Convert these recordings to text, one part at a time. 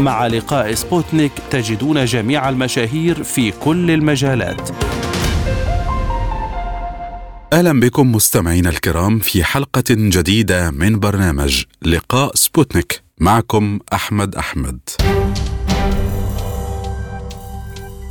مع لقاء سبوتنيك تجدون جميع المشاهير في كل المجالات. أهلا بكم مستمعينا الكرام في حلقة جديدة من برنامج لقاء سبوتنيك. معكم أحمد أحمد.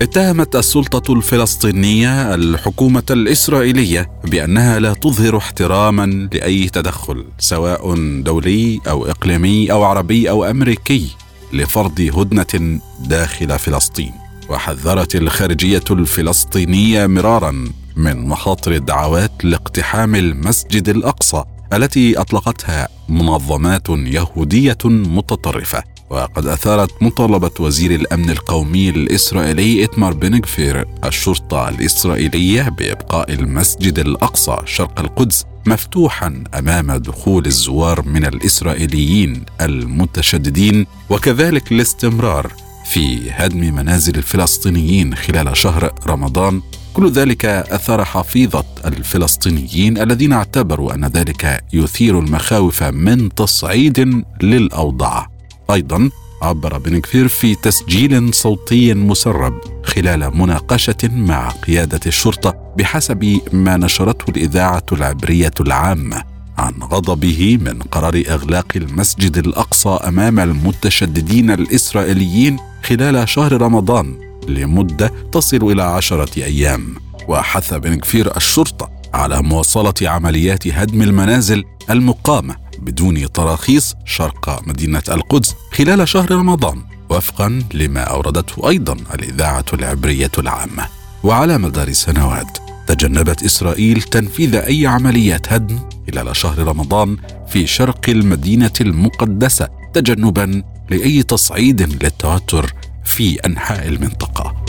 اتهمت السلطة الفلسطينية الحكومة الإسرائيلية بأنها لا تظهر احتراما لأي تدخل سواء دولي أو إقليمي أو عربي أو أمريكي. لفرض هدنة داخل فلسطين وحذرت الخارجية الفلسطينية مرارا من مخاطر الدعوات لاقتحام المسجد الأقصى التي أطلقتها منظمات يهودية متطرفة. وقد أثارت مطالبة وزير الأمن القومي الإسرائيلي إتمار بنغفير الشرطة الإسرائيلية بإبقاء المسجد الأقصى شرق القدس مفتوحا أمام دخول الزوار من الإسرائيليين المتشددين وكذلك الاستمرار في هدم منازل الفلسطينيين خلال شهر رمضان. كل ذلك أثار حفيظة الفلسطينيين الذين اعتبروا أن ذلك يثير المخاوف من تصعيد للأوضاع. أيضا عبر بن كفير في تسجيل صوتي مسرب خلال مناقشة مع قيادة الشرطة بحسب ما نشرته الإذاعة العبرية العامه عن غضبه من قرار إغلاق المسجد الأقصى أمام المتشددين الإسرائيليين خلال شهر رمضان لمدة تصل إلى عشرة أيام. وحث بن كفير الشرطة على مواصلة عمليات هدم المنازل المقامة بدون تراخيص شرق مدينة القدس خلال شهر رمضان وفقا لما أوردته أيضا الإذاعة العبرية العامة. وعلى مدار سنوات تجنبت إسرائيل تنفيذ أي عمليات هدم خلال شهر رمضان في شرق المدينة المقدسة تجنبا لأي تصعيد للتوتر في أنحاء المنطقة.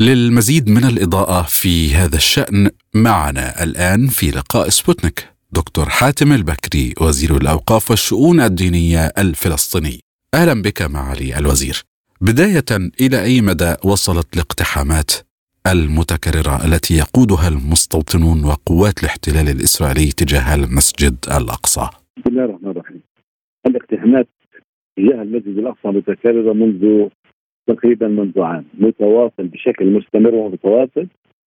للمزيد من الإضاءة في هذا الشأن معنا الآن في لقاء سبوتنيك. دكتور حاتم البكري وزير الأوقاف والشؤون الدينية الفلسطيني. أهلا بك معالي الوزير. بداية إلى أي مدى وصلت الاقتحامات المتكررة التي يقودها المستوطنون وقوات الاحتلال الإسرائيلي تجاه المسجد الأقصى؟ بسم الله الرحمن الرحيم. الاقتحامات تجاه المسجد الأقصى متكررة منذ تقريبا منذ عام متواصل بشكل مستمر ومتواصل.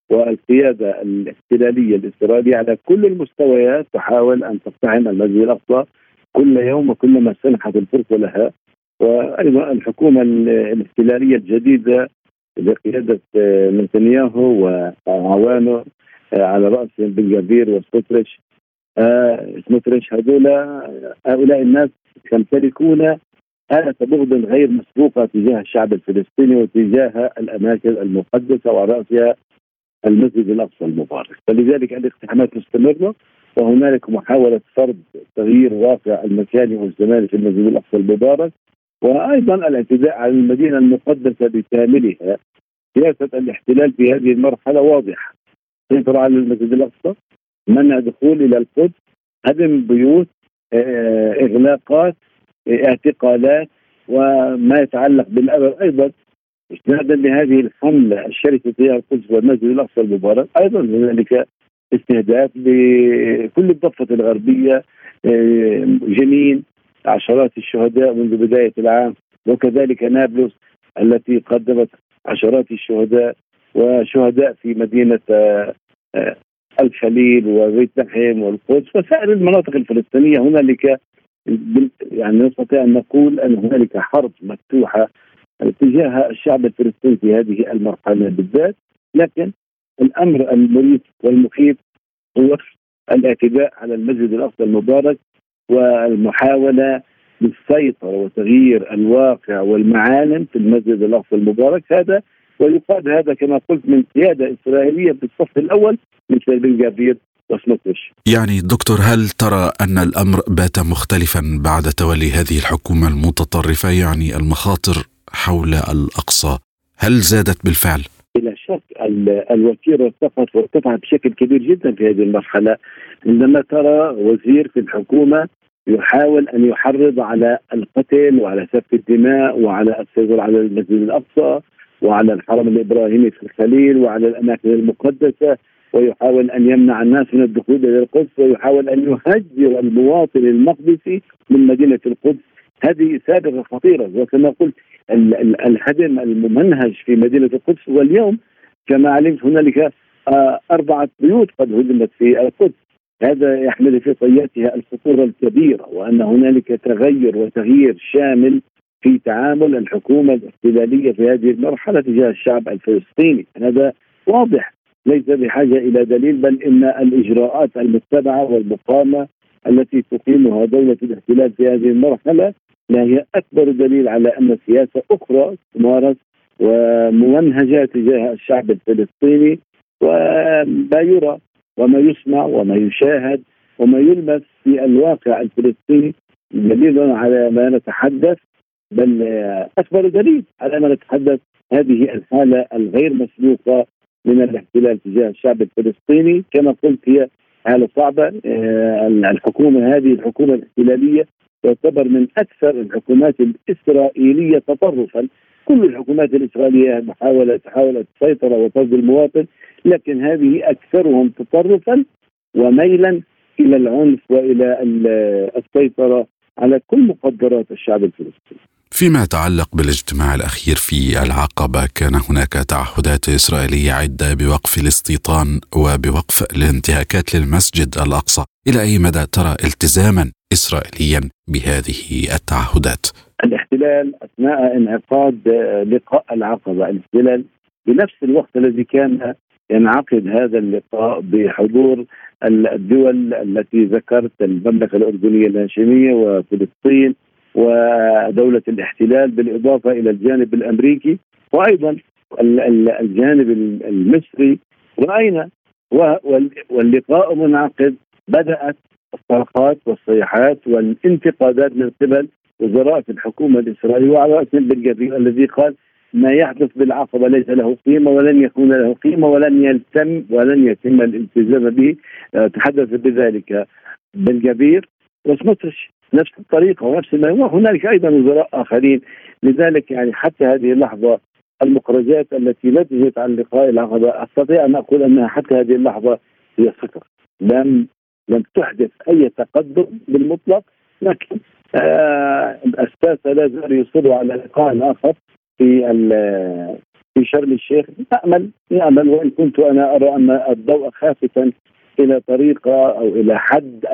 والقيادة الاحتلالية الاسرائيليه على كل المستويات تحاول أن تقتحم المسجد الأقصى كل يوم وكلما سنحت الفرصة لها. وأيضا الحكومة الاحتلالية الجديدة بقياده نتنياهو وعوانه على رأس بن جابير وسموتريتش سموتريتش هذول هؤلاء الناس يمتلكون آلة بغض غير مسبوقة تجاه الشعب الفلسطيني وتجاه الأماكن المقدسة وعلى رأسها المسجد الأقصى المبارك، فلذلك الاقتحامات مستمرة وهنالك محاولة فرض تغيير واقع المكاني والزماني في المسجد الأقصى المبارك وأيضا الاعتداء على المدينة المقدسة بكاملها. سياسة الاحتلال في هذه المرحلة واضحة. سيطرة على المسجد الأقصى منع دخول إلى القدس هدم بيوت آه، إغلاقات اعتقالات وما يتعلق بالأمر. أيضا استنادا لهذه الحملة الشرسه تجاه القدس والمسجد الأقصى المبارك أيضا هنالك استهداف لكل الضفة الغربية آه، جنين عشرات الشهداء منذ بداية العام وكذلك نابلس التي قدمت عشرات الشهداء وشهداء في مدينة آه، الخليل وبيت لحم والقدس وسائر المناطق الفلسطينية. هنالك يعني نستطيع أن نقول أن هنالك حرب مفتوحة تجاه الشعب الفلسطيني في هذه المرحلة بالذات لكن الأمر المريب والمخيف هو الاعتداء على المسجد الأقصى المبارك والمحاولة للسيطرة وتغيير الواقع والمعالم في المسجد الأقصى المبارك هذا ويقاد هذا كما قلت من قياده إسرائيلية في الصف الأول مثل بن جابير وسموتريش. يعني دكتور هل ترى أن الأمر بات مختلفا بعد تولي هذه الحكومة المتطرفة يعني المخاطر حول الأقصى. هل زادت بالفعل؟ بلا شك الوتيرة ارتفعت وارتفعت بشكل كبير جدا في هذه المرحلة. عندما ترى وزير في الحكومة يحاول أن يحرض على القتل وعلى سفك الدماء وعلى السيطره على المسجد الأقصى وعلى الحرم الإبراهيمي في الخليل وعلى الأماكن المقدسة ويحاول أن يمنع الناس من الدخول إلى القدس ويحاول أن يهجر المواطن المقدسي من مدينة القدس. هذه سابقة خطيرة وكما قلت الهدم الممنهج في مدينة القدس واليوم كما علمت هنالك آه، أربعة بيوت قد هدمت في القدس. هذا يحمل في طياتها الخطورة الكبيرة وأن هنالك تغير وتغيير شامل في تعامل الحكومة الاحتلالية في هذه المرحلة تجاه الشعب الفلسطيني. هذا واضح ليس بحاجة إلى دليل بل إن الإجراءات المتبعة والمقامة التي تقيمها دولة الاحتلال في هذه المرحلة لا هي أكبر دليل على أن سياسة أخرى تمارس وممنهجة تجاه الشعب الفلسطيني وما يرى وما يسمع وما يشاهد وما يلمس في الواقع الفلسطيني دليل على ما نتحدث بل أكبر دليل على ما نتحدث هذه الحالة الغير مسبوقة من الاحتلال تجاه الشعب الفلسطيني. كما قلت هي حالة صعبة. آه، الحكومة هذه الحكومة الاحتلالية تعتبر من أكثر الحكومات الإسرائيلية تطرفا كل الحكومات الإسرائيلية محاوله تحاول السيطره وفرض المواطن لكن هذه أكثرهم تطرفا وميلا إلى العنف وإلى السيطرة على كل مقدرات الشعب الفلسطيني. فيما يتعلق بالاجتماع الأخير في العقبة كان هناك تعهدات إسرائيلية عدة بوقف الاستيطان وبوقف الانتهاكات للمسجد الأقصى، إلى أي مدى ترى التزاما اسرائيليا بهذه التعهدات؟ الاحتلال أثناء انعقاد لقاء العقبة، الاحتلال بنفس الوقت الذي كان ينعقد هذا اللقاء بحضور الدول التي ذكرت المملكة الأردنية الهاشمية وفلسطين ودولة الاحتلال بالإضافة إلى الجانب الأمريكي وأيضا الجانب المصري رأينا واللقاء منعقد بدأت الصرخات والصيحات والانتقادات من قبل وزراء في الحكومة الإسرائيلية وعلى رأسهم بن الذي قال ما يحدث بالعقبه ليس له قيمة ولن يكون له قيمة ولن يلتم ولن يتم الالتزام به. آه، تحدث بذلك بن جبير نفس الطريقة ونفس ما وهنالك أيضا وزراء آخرين. لذلك يعني حتى هذه اللحظة المخرجات التي نتجت عن لقاء العقبة أستطيع أن أقول أنها حتى هذه اللحظة هي صفر. لم لم تحدث أي تقدم بالمطلق لكن آه لا زالوا يصروا على لقاء آخر في في شرم الشيخ. نأمل نأمل وإن كنت أنا أرى أن الضوء خافتا إلى طريقه أو إلى حد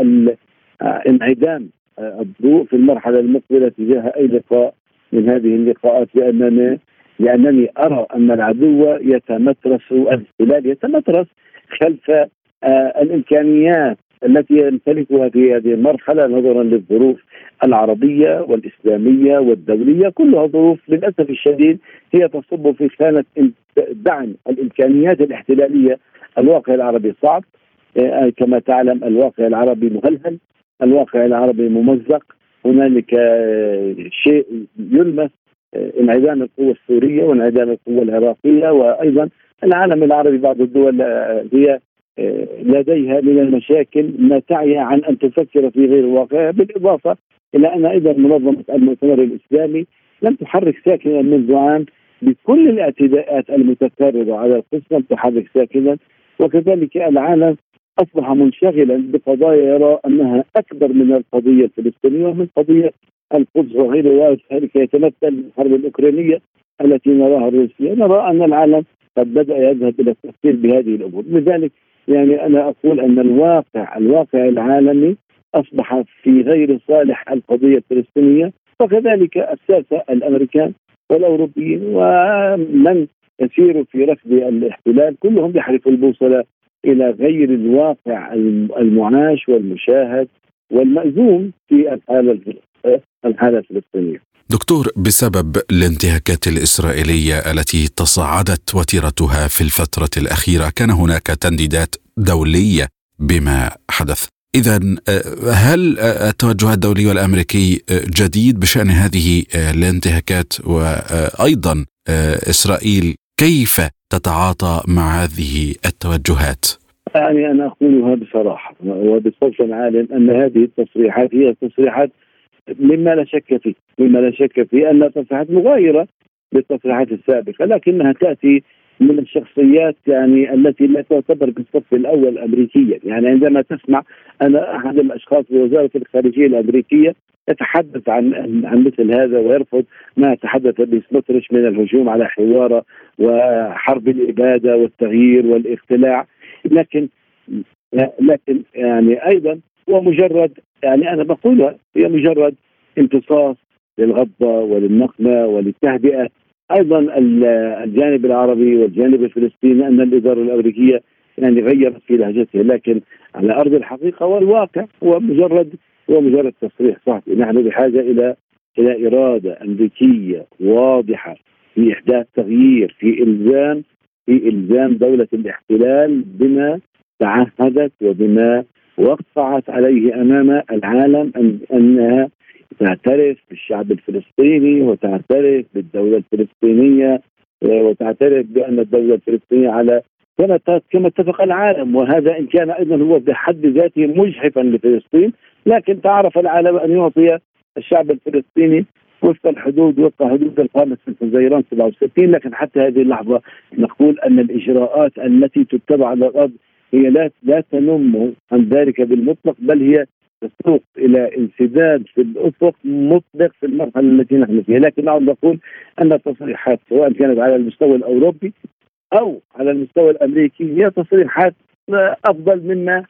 انعدام الضوء في المرحلة المقبلة تجاه أي لقاء من هذه اللقاءات لانني لأنني أرى أن العدو يتمترس الاحتلال يتمترس خلف آه، الإمكانيات التي يمتلكها في هذه المرحلة نظرا للظروف العربية والإسلامية والدولية. كلها ظروف للأسف الشديد هي تصب في خانة دعم الإمكانيات الاحتلالية. الواقع العربي صعب. آه، كما تعلم الواقع العربي مهلهل الواقع العربي ممزق. هنالك آه، شيء يلمس آه، انعدام القوة السورية وانعدام القوة العراقية. وأيضا العالم العربي بعض الدول هي لديها من المشاكل ما تعي عن أن تفكر في غير الواقع بالإضافة إلى أن أيضا منظمة المؤتمر الإسلامي لم تحرك ساكنا منذ عام بكل الاعتداءات المتكررة على القدس لم تحرك ساكنا وكذلك العالم أصبح منشغلا بقضايا يرى أنها أكبر من القضية الفلسطينية ومن قضية القدس وغير ذلك يتمثل الحرب الأوكرانية التي نراها الروسية. نرى أن العالم قد بدأ يذهب إلى التفكير بهذه الأمور. لذلك يعني أنا أقول أن الواقع الواقع العالمي أصبح في غير صالح القضية الفلسطينية وكذلك الساسه الأمريكان والأوروبيين ومن يسير في رفض الاحتلال كلهم يحرفوا البوصلة إلى غير الواقع المعاش والمشاهد والمأزوم في الحالة الحالة الفلسطينية. دكتور بسبب الانتهاكات الإسرائيلية التي تصاعدت وتيرتها في الفترة الأخيرة كان هناك تنديدات دولية بما حدث إذا هل التوجه الدولي والأمريكي جديد بشأن هذه الانتهاكات وأيضا إسرائيل كيف تتعاطى مع هذه التوجهات؟ يعني أنا أقولها بصراحة وبصوت عال أن هذه التصريحات هي تصريحات مما لا شك فيه مما لا شك فيه أنها تصريحات مغايرة للتصريحات السابقة لكنها تأتي من الشخصيات يعني التي لا تعتبر بالصف الأول امريكيا، يعني عندما تسمع أنا أحد الأشخاص بوزاره الخارجية الأمريكية يتحدث عن عن مثل هذا ويرفض ما تحدث به سموتريش من الهجوم على حوارة وحرب الإبادة والتغيير والاختلاع. لكن لكن يعني أيضا هو مجرد يعني أنا بقولها هي مجرد امتصاص للغضه وللنقمة وللتهدئة. أيضا الجانب العربي والجانب الفلسطيني ان الإدارة الأمريكية يعني غيرت في لهجتها لكن على أرض الحقيقة والواقع هو مجرد هو مجرد تصريح صحفي. نحن بحاجة إلى إلى إرادة أمريكية واضحة في إحداث تغيير في إلزام في إلزام دولة الاحتلال بما تعهدت وبما وقعت عليه أمام العالم أنها تعترف بالشعب الفلسطيني وتعترف بالدولة الفلسطينية آه، وتعترف بأن الدولة الفلسطينية على كما كما اتفق العالم. وهذا إن كان أيضا هو بحد ذاته مجحفا لفلسطين لكن تعرف العالم أن يعطي الشعب الفلسطيني وفق الحدود وفق حدود القامة في الزيران 67 لكن حتى هذه اللحظة نقول أن الإجراءات التي تتبع على الأرض هي لا لا تنم عن ذلك بالمطلق بل هي تسوق إلى انسداد في الأفق مطلق في المرحلة التي نحن فيها، لكن اعود أقول أن التصريحات سواء كانت على المستوى الأوروبي أو على المستوى الأمريكي هي تصريحات أفضل مما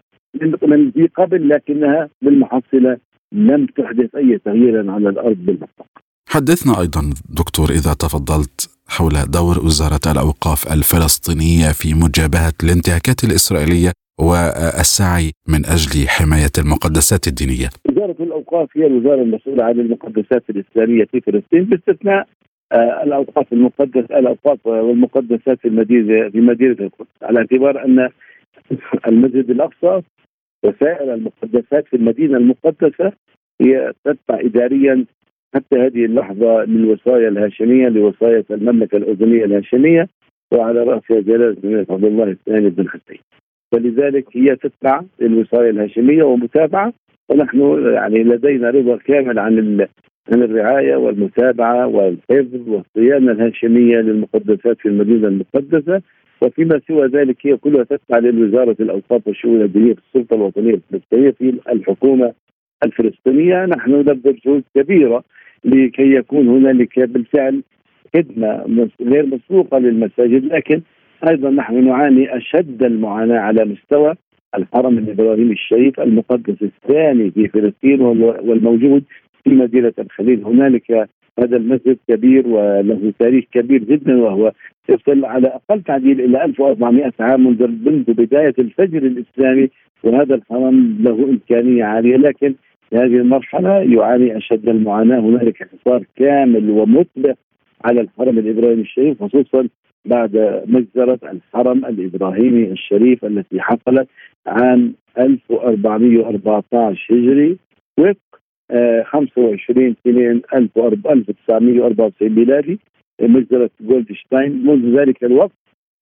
من في قبل لكنها بالمحصلة لم تحدث أي تغيير على الأرض بالمطلق. حدثنا أيضا دكتور إذا تفضلت حول دور وزارة الأوقاف الفلسطينية في مجابهة الانتهاكات الإسرائيلية والسعي من أجل حماية المقدسات الدينية. وزارة الأوقاف هي الوزارة المسؤولة عن المقدسات الإسلامية في فلسطين باستثناء آه، الأوقاف المقدس الأوقاف والمقدسات في المدينة في مدينة القدس على اعتبار أن المسجد الأقصى وسائر المقدسات في المدينة المقدسة هي تتبع اداريا حتى هذه اللحظة للوصايا الهاشمية لوصايه المملكة الأردنية الهاشمية وعلى راسها جلالة الملك عبد الله الثاني بن حسين. فلذلك هي تتبع الوصايه الهاشمية ومتابعة ونحن يعني لدينا رضا كامل عن عن الرعاية والمتابعة والحفظ والصيانه الهاشمية للمقدسات في المدينة المقدسة وفيما سوى ذلك هي كلها تتبع لوزارة الأوقاف والشؤون الدينية في السلطة الوطنية الفلسطينية في الحكومة الفلسطينية نحن نبذل جهود كبيرة لكي يكون هنالك بالفعل خدمة غير مسبوقة للمساجد لكن أيضا نحن نعاني أشد المعاناة على مستوى الحرم الإبراهيمي الشريف المقدس الثاني في فلسطين والموجود في مدينة الخليل. هنالك هذا المسجد كبير وله تاريخ كبير جدا وهو يصل على أقل تعديل إلى 1400 عام منذ منذ بداية الفجر الإسلامي وهذا الحرم له إمكانية عالية لكن في هذه المرحلة يعاني أشد المعاناة. هنالك حصار كامل ومطلق على الحرم الإبراهيمي الشريف خصوصا بعد مجزرة الحرم الإبراهيمي الشريف التي حصلت عام 1414 هجري وفق 25 2 1994 ميلادي مجزرة جولدشتاين. منذ ذلك الوقت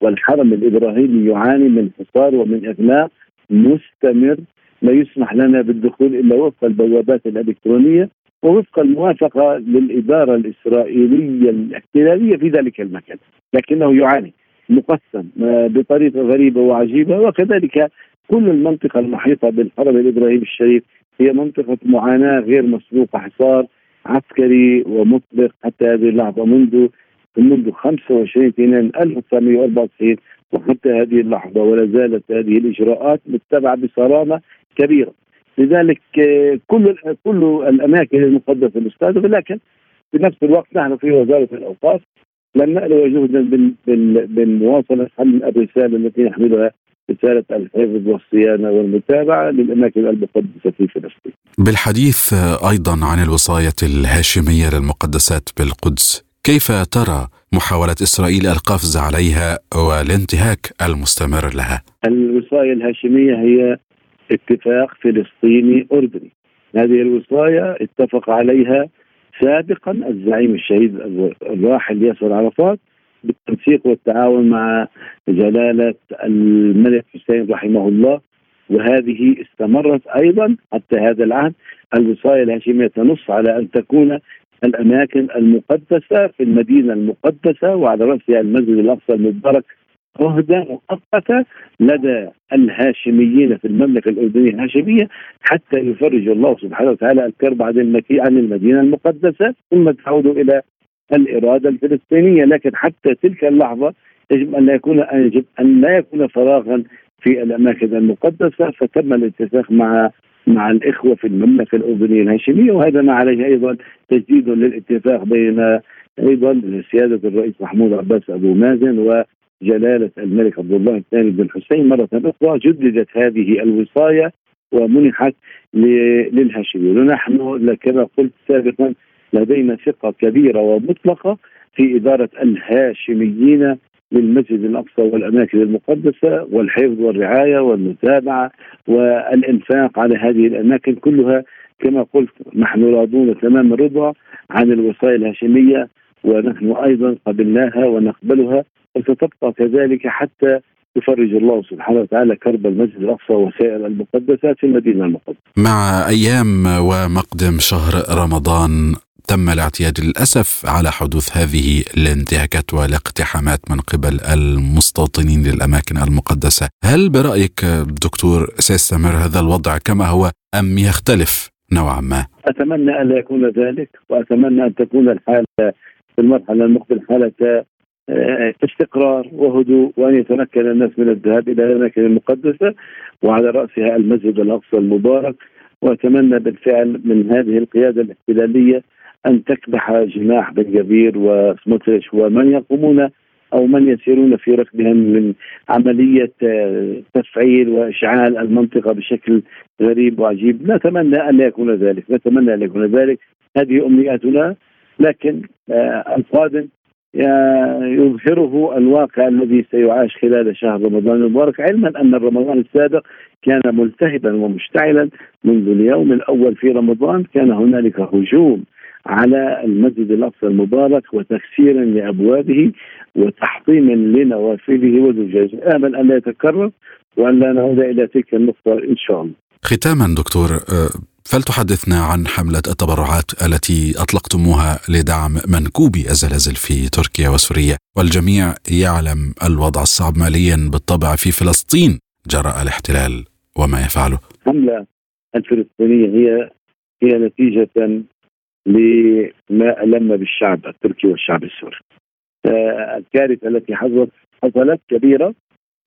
والحرم الإبراهيمي يعاني من حصار ومن إغلاق مستمر لا يسمح لنا بالدخول إلا وفق البوابات الإلكترونية ووفق الموافقة للإدارة الإسرائيلية الاحتلالية في ذلك المكان. لكنه يعاني مقسم آه، بطريقة غريبة وعجيبة وكذلك كل المنطقة المحيطة بالحرم الإبراهيمي الشريف هي منطقة معاناة غير مسبوقة حصار عسكري ومطلق حتى هذه اللحظة منذ منذ 25 اثنين 1994 وحتى هذه اللحظة ولا زالت هذه الإجراءات متبعة بصرامة كبيرة لذلك آه، كل كل الأماكن المقدسة مستهدفه لكن في نفس الوقت نحن في وزارة الأوقاف لم نألو جهدا بالمواصلة حل الرسالة التي نحملها رسالة الحفظ والصيانة والمتابعة للأماكن المقدسة في فلسطين. بالحديث أيضا عن الوصاية الهاشمية للمقدسات بالقدس، كيف ترى محاولة إسرائيل القفز عليها والانتهاك المستمر لها؟ الوصاية الهاشمية هي اتفاق فلسطيني أردني. هذه الوصايه اتفق عليها سابقا الزعيم الشهيد الراحل ياسر عرفات بالتنسيق والتعاون مع جلالة الملك حسين رحمه الله وهذه استمرت أيضا حتى هذا العهد. الوصايه الهاشمية تنص على أن تكون الأماكن المقدسة في المدينة المقدسة وعلى رأسها المسجد الأقصى المبارك عهدة مؤقتة لدى الهاشميين في المملكة الأردنية الهاشمية حتى يفرج الله سبحانه وتعالى الكرب عن عن المدينة المقدسة ثم تعود إلى الإرادة الفلسطينية. لكن حتى تلك اللحظة يجب أن لا يكون يجب أن لا يكون فراغا في الأماكن المقدسة. فتم الاتفاق مع مع الإخوة في المملكة الأردنية الهاشمية وهذا ما عليه أيضا تجديد للاتفاق بين أيضا سيادة الرئيس محمود عباس أبو مازن و جلالة الملك عبد الله الثاني بن حسين مرة أخرى جددت هذه الوصاية ومنحت للهاشميين. ونحن كما قلت سابقا لدينا ثقة كبيرة ومطلقة في إدارة الهاشميين للمسجد الأقصى والأماكن المقدسة والحفظ والرعاية والمتابعة والإنفاق على هذه الأماكن كلها. كما قلت نحن راضون تمام الرضا عن الوصايا الهاشمية ونحن أيضا قبلناها ونقبلها وستبقى كذلك حتى يفرج الله سبحانه وتعالى كرب المسجد الأقصى وسائر المقدسات في المدينة المقدسة. مع أيام ومقدم شهر رمضان تم الاعتياد للأسف على حدوث هذه الانتهاكات والاقتحامات من قبل المستوطنين للأماكن المقدسة، هل برأيك دكتور سيستمر هذا الوضع كما هو أم يختلف نوعا ما؟ أتمنى أن لا يكون ذلك وأتمنى أن تكون الحالة في المرحلة المقبلة حالة آه، استقرار وهدوء وأن يتمكن الناس من الذهاب إلى الأماكن المقدسة وعلى رأسها المسجد الأقصى المبارك. وأتمنى بالفعل من هذه القيادة الاحتلالية أن تكبح جناح بن جبير وسموتريش ومن يقومون أو من يسيرون في ركبهم من عملية آه، تفعيل وإشعال المنطقة بشكل غريب وعجيب. نتمنى أن لا يكون ذلك نتمنى أن يكون ذلك. هذه أمنياتنا. لكن آه، القادم يظهره الواقع الذي سيعاش خلال شهر رمضان المبارك علما أن رمضان السابق كان ملتهبا ومشتعلا منذ اليوم الأول في رمضان كان هنالك هجوم على المسجد الأقصى المبارك وتكسيرا لأبوابه وتحطيما لنوافذه وزجاجه آمل أن لا يتكرر وأن لا نعود إلى تلك النقطة إن شاء الله. ختاما دكتور آه، فلتحدثنا عن حملة التبرعات التي أطلقتموها لدعم منكوبي الزلازل في تركيا وسوريا والجميع يعلم الوضع الصعب ماليا بالطبع في فلسطين. جراء الاحتلال وما يفعله. الحملة الفلسطينية هي هي نتيجة لما ألم بالشعب التركي والشعب السوري. آه، الكارثة التي حصلت حصلت كبيرة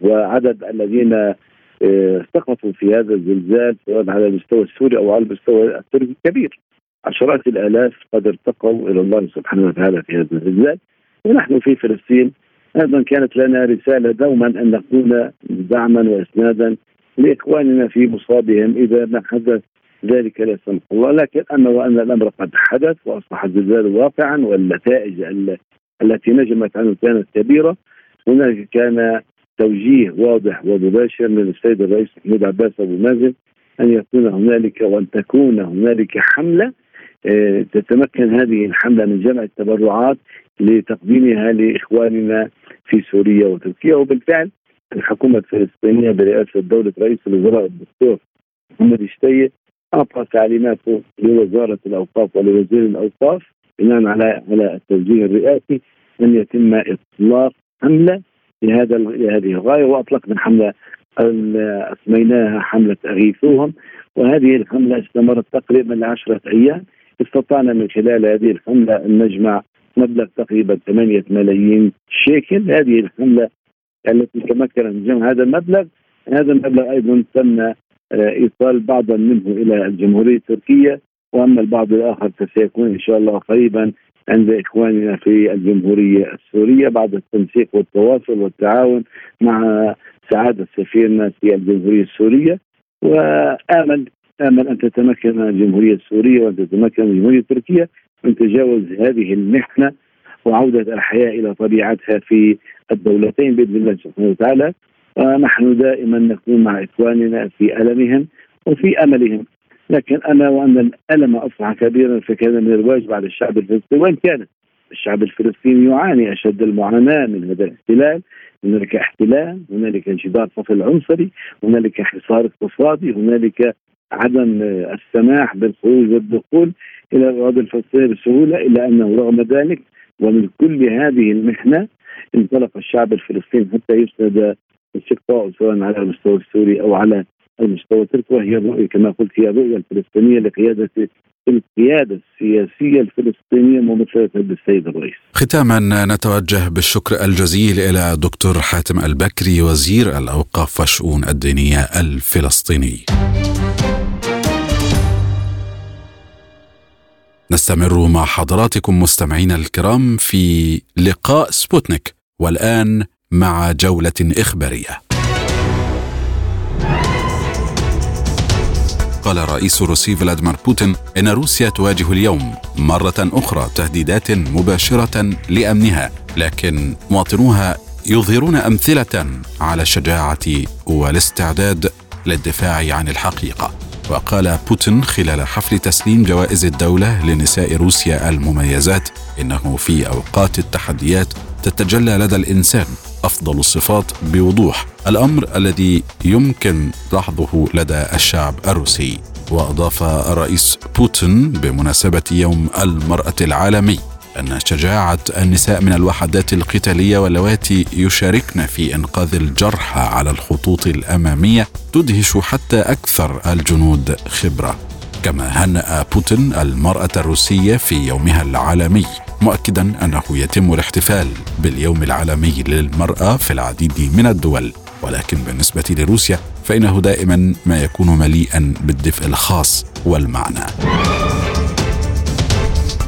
وعدد الذين سقطوا في هذا الزلزال سواء على المستوى السوري أو على المستوى التركي كبير. عشرات الآلاف قد ارتقوا إلى الله سبحانه وتعالى في هذا الزلزال. ونحن في فلسطين أيضا كانت لنا رسالة دوما أن نكون دعما واسنادا لإخواننا في مصابهم إذا ما حدث ذلك لا سمح الله. لكن اما وأن الأمر قد حدث وأصبح الزلزال واقعا والنتائج التي نجمت عنه كانت كبيرة. هناك كان توجيه واضح ومباشر من السيد الرئيس محمود عباس أبو مازن أن يكون هنالك وأن تكون هنالك حملة آه، تتمكن هذه الحملة من جمع التبرعات لتقديمها لإخواننا في سوريا وتركيا. وبالفعل الحكومة الفلسطينية برئاسة دولة رئيس الوزراء الدكتور محمد الشتية أعطى تعليماته لوزارة الأوقاف ولوزير الأوقاف بناء على على التوجيه الرئاسي أن يتم إطلاق حملة لهذا لهذه الغاية واطلقنا حملة أسميناها حملة أغيثوهم. وهذه الحملة استمرت تقريبا عشرة أيام. استطعنا من خلال هذه الحملة أن نجمع مبلغ تقريبا 8 ملايين شيكل. هذه الحملة التي تمكن من جمع هذا المبلغ هذا المبلغ أيضا تم آه، إيصال بعضا منه إلى الجمهورية التركية. وأما البعض الآخر فسيكون إن شاء الله قريبا عند إخواننا في الجمهورية السورية بعد التنسيق والتواصل والتعاون مع سعادة سفيرنا في الجمهورية السورية. وآمل آمل أن تتمكن الجمهورية السورية وأن تتمكن الجمهورية التركية من تجاوز هذه المحنة وعودة الحياة إلى طبيعتها في الدولتين بإذن الله سبحانه وتعالى. ونحن دائما نكون مع إخواننا في ألمهم وفي أملهم. لكن أنا وأن الألم أصبح كبيرا فكان من الواجب على الشعب الفلسطيني. وإن كان الشعب الفلسطيني يعاني أشد المعاناة من هذا الاحتلال هنالك احتلال هنالك انشداد فصل عنصري هنالك حصار اقتصادي هنالك عدم السماح بالخروج والدخول إلى الأراضي الفلسطينية بسهولة إلا أنه رغم ذلك ومن كل هذه المحنة انطلق الشعب الفلسطيني حتى يسند استقطاعه سواء على المستوى السوري أو على التركي وهي كما قلت هي الرؤيه الفلسطينية لقياده القيادة السياسية الفلسطينية ممثلة بالسيد الرئيس. ختاما نتوجه بالشكر الجزيل إلى دكتور حاتم البكري وزير الأوقاف والشؤون الدينية الفلسطيني. نستمر مع حضراتكم مستمعينا الكرام في لقاء سبوتنيك والآن مع جولة إخبارية. قال الرئيس الروسي فلاديمير بوتين إن روسيا تواجه اليوم مرة أخرى تهديدات مباشرة لأمنها لكن مواطنوها يظهرون أمثلة على الشجاعه والاستعداد للدفاع عن الحقيقة. وقال بوتين خلال حفل تسليم جوائز الدولة لنساء روسيا المميزات إنه في أوقات التحديات تتجلى لدى الإنسان أفضل الصفات بوضوح الأمر الذي يمكن لاحظه لدى الشعب الروسي. وأضاف الرئيس بوتين بمناسبة يوم المرأة العالمي أن شجاعة النساء من الوحدات القتالية واللواتي يشاركن في إنقاذ الجرحى على الخطوط الأمامية تدهش حتى أكثر الجنود خبرة. كما هنأ بوتين المرأة الروسية في يومها العالمي مؤكدا أنه يتم الاحتفال باليوم العالمي للمرأة في العديد من الدول. ولكن بالنسبة لروسيا فإنه دائما ما يكون مليئا بالدفء الخاص والمعنى.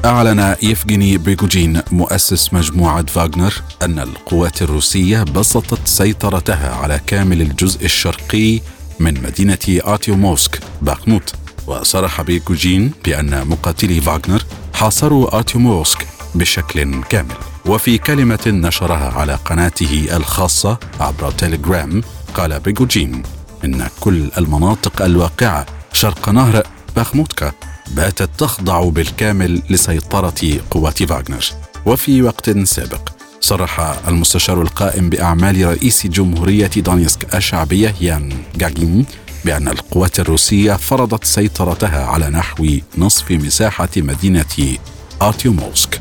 أعلن يفجيني بريغوجين مؤسس مجموعة فاغنر أن القوات الروسية بسطت سيطرتها على كامل الجزء الشرقي من مدينة آرتيوموفسك باخموت وصرح بريغوجين بأن مقاتلي فاغنر حاصروا آرتيوموفسك بشكل كامل. وفي كلمة نشرها على قناته الخاصة عبر تيليجرام قال بريغوجين إن كل المناطق الواقعة شرق نهر باخموتكا باتت تخضع بالكامل لسيطرة قوات فاغنر وفي وقت سابق صرح المستشار القائم بأعمال رئيس جمهورية دونيتسك الشعبية يان جاجين بأن القوات الروسية فرضت سيطرتها على نحو نصف مساحة مدينة آرتيوموفسك.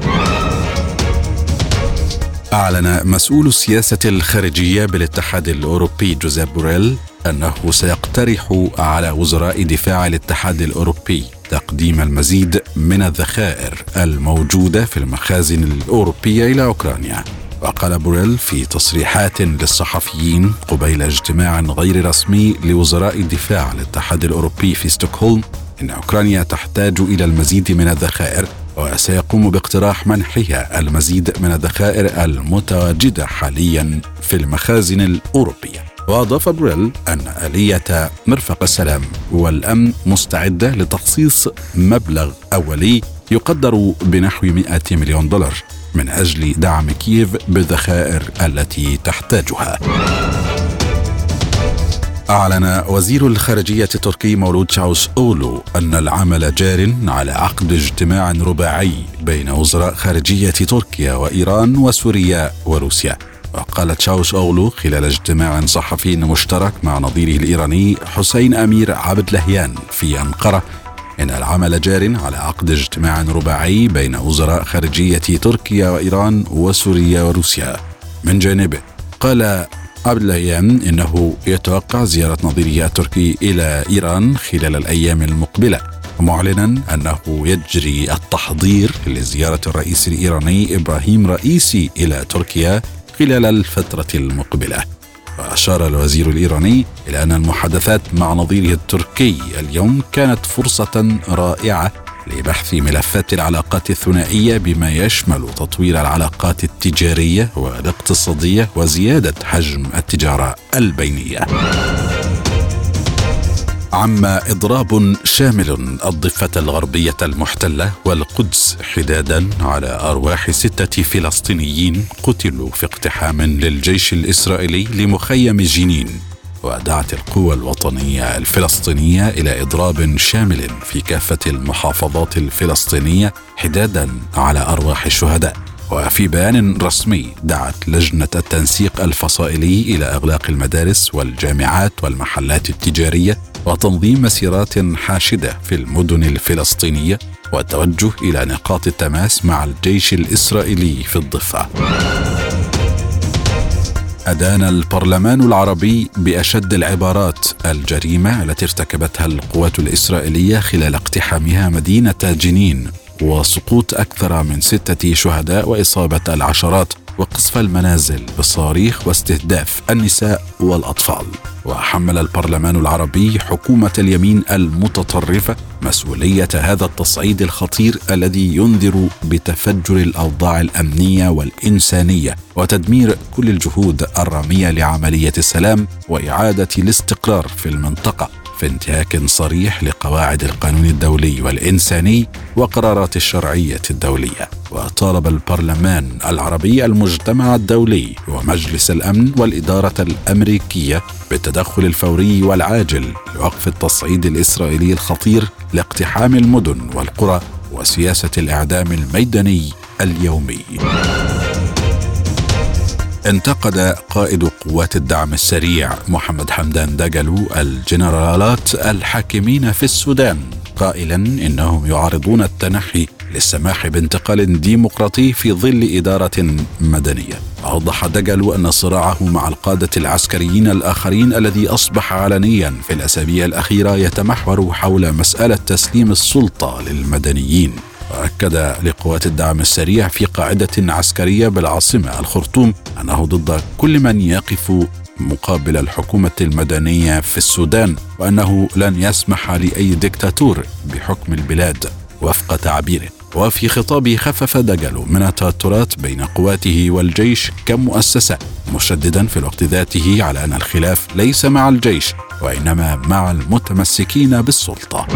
أعلن مسؤول السياسة الخارجية بالاتحاد الأوروبي جوزيف بوريل أنه سيقترح على وزراء دفاع الاتحاد الأوروبي تقديم المزيد من الذخائر الموجودة في المخازن الأوروبية إلى أوكرانيا. وقال بوريل في تصريحات للصحفيين قبيل اجتماع غير رسمي لوزراء دفاع الاتحاد الأوروبي في ستوكهولم إن أوكرانيا تحتاج إلى المزيد من الذخائر وسيقوم باقتراح منحها المزيد من الذخائر المتواجدة حاليا في المخازن الأوروبية. واضاف بريل أن آلية مرفق السلام والأمن مستعدة لتخصيص مبلغ أولي يقدر بنحو 100 مليون دولار من أجل دعم كييف بالذخائر التي تحتاجها. أعلن وزير الخارجية التركي مولود شاوش أولو أن العمل جار على عقد اجتماع رباعي بين وزراء خارجية تركيا وإيران وسوريا وروسيا. وقالت شاوش أولو خلال اجتماع صحفي مشترك مع نظيره الإيراني حسين أمير عبد لهيان في أنقرة. إن العمل جار على عقد اجتماع رباعي بين وزراء خارجية تركيا وإيران وسوريا وروسيا. من جانبه قال قبل الأيام إنه يتوقع زيارة نظيره التركي إلى إيران خلال الأيام المقبلة معلنا أنه يجري التحضير لزيارة الرئيس الإيراني إبراهيم رئيسي إلى تركيا خلال الفترة المقبلة وأشار الوزير الإيراني إلى أن المحادثات مع نظيره التركي اليوم كانت فرصة رائعة لبحث ملفات العلاقات الثنائية بما يشمل تطوير العلاقات التجارية والإقتصادية وزيادة حجم التجارة البينية. عم إضراب شامل الضفة الغربية المحتلة والقدس حدادا على أرواح ستة فلسطينيين قتلوا في اقتحام للجيش الإسرائيلي لمخيم جنين ودعت القوى الوطنية الفلسطينية إلى إضراب شامل في كافة المحافظات الفلسطينية حدادا على أرواح الشهداء. وفي بيان رسمي دعت لجنة التنسيق الفصائلي إلى أغلاق المدارس والجامعات والمحلات التجارية وتنظيم مسيرات حاشدة في المدن الفلسطينية والتوجه إلى نقاط التماس مع الجيش الإسرائيلي في الضفة. أدان البرلمان العربي بأشد العبارات الجريمة التي ارتكبتها القوات الإسرائيلية خلال اقتحامها مدينة جنين وسقوط أكثر من ستة شهداء وإصابة العشرات وقصف المنازل بالصواريخ واستهداف النساء والأطفال. وحمل البرلمان العربي حكومة اليمين المتطرفة مسؤولية هذا التصعيد الخطير الذي ينذر بتفجر الأوضاع الأمنية والإنسانية وتدمير كل الجهود الرامية لعملية السلام وإعادة الاستقرار في المنطقة. في انتهاك صريح لقواعد القانون الدولي والإنساني وقرارات الشرعية الدولية. وطالب البرلمان العربي المجتمع الدولي ومجلس الأمن والإدارة الأمريكية بالتدخل الفوري والعاجل لوقف التصعيد الإسرائيلي الخطير لاقتحام المدن والقرى وسياسة الإعدام الميداني اليومي. انتقد قائد قوات الدعم السريع محمد حمدان دجلو الجنرالات الحاكمين في السودان قائلا إنهم يعارضون التنحي للسماح بانتقال ديمقراطي في ظل إدارة مدنية. أوضح دجلو أن صراعه مع القادة العسكريين الآخرين الذي أصبح علنيا في الأسابيع الأخيرة يتمحور حول مسألة تسليم السلطة للمدنيين. واكد لقوات الدعم السريع في قاعدة عسكرية بالعاصمة الخرطوم أنه ضد كل من يقف مقابل الحكومة المدنية في السودان وأنه لن يسمح لأي دكتاتور بحكم البلاد وفق تعبيره. وفي خطابه خفف دجل من التوترات بين قواته والجيش كمؤسسة مشددا في الوقت ذاته على أن الخلاف ليس مع الجيش وإنما مع المتمسكين بالسلطة.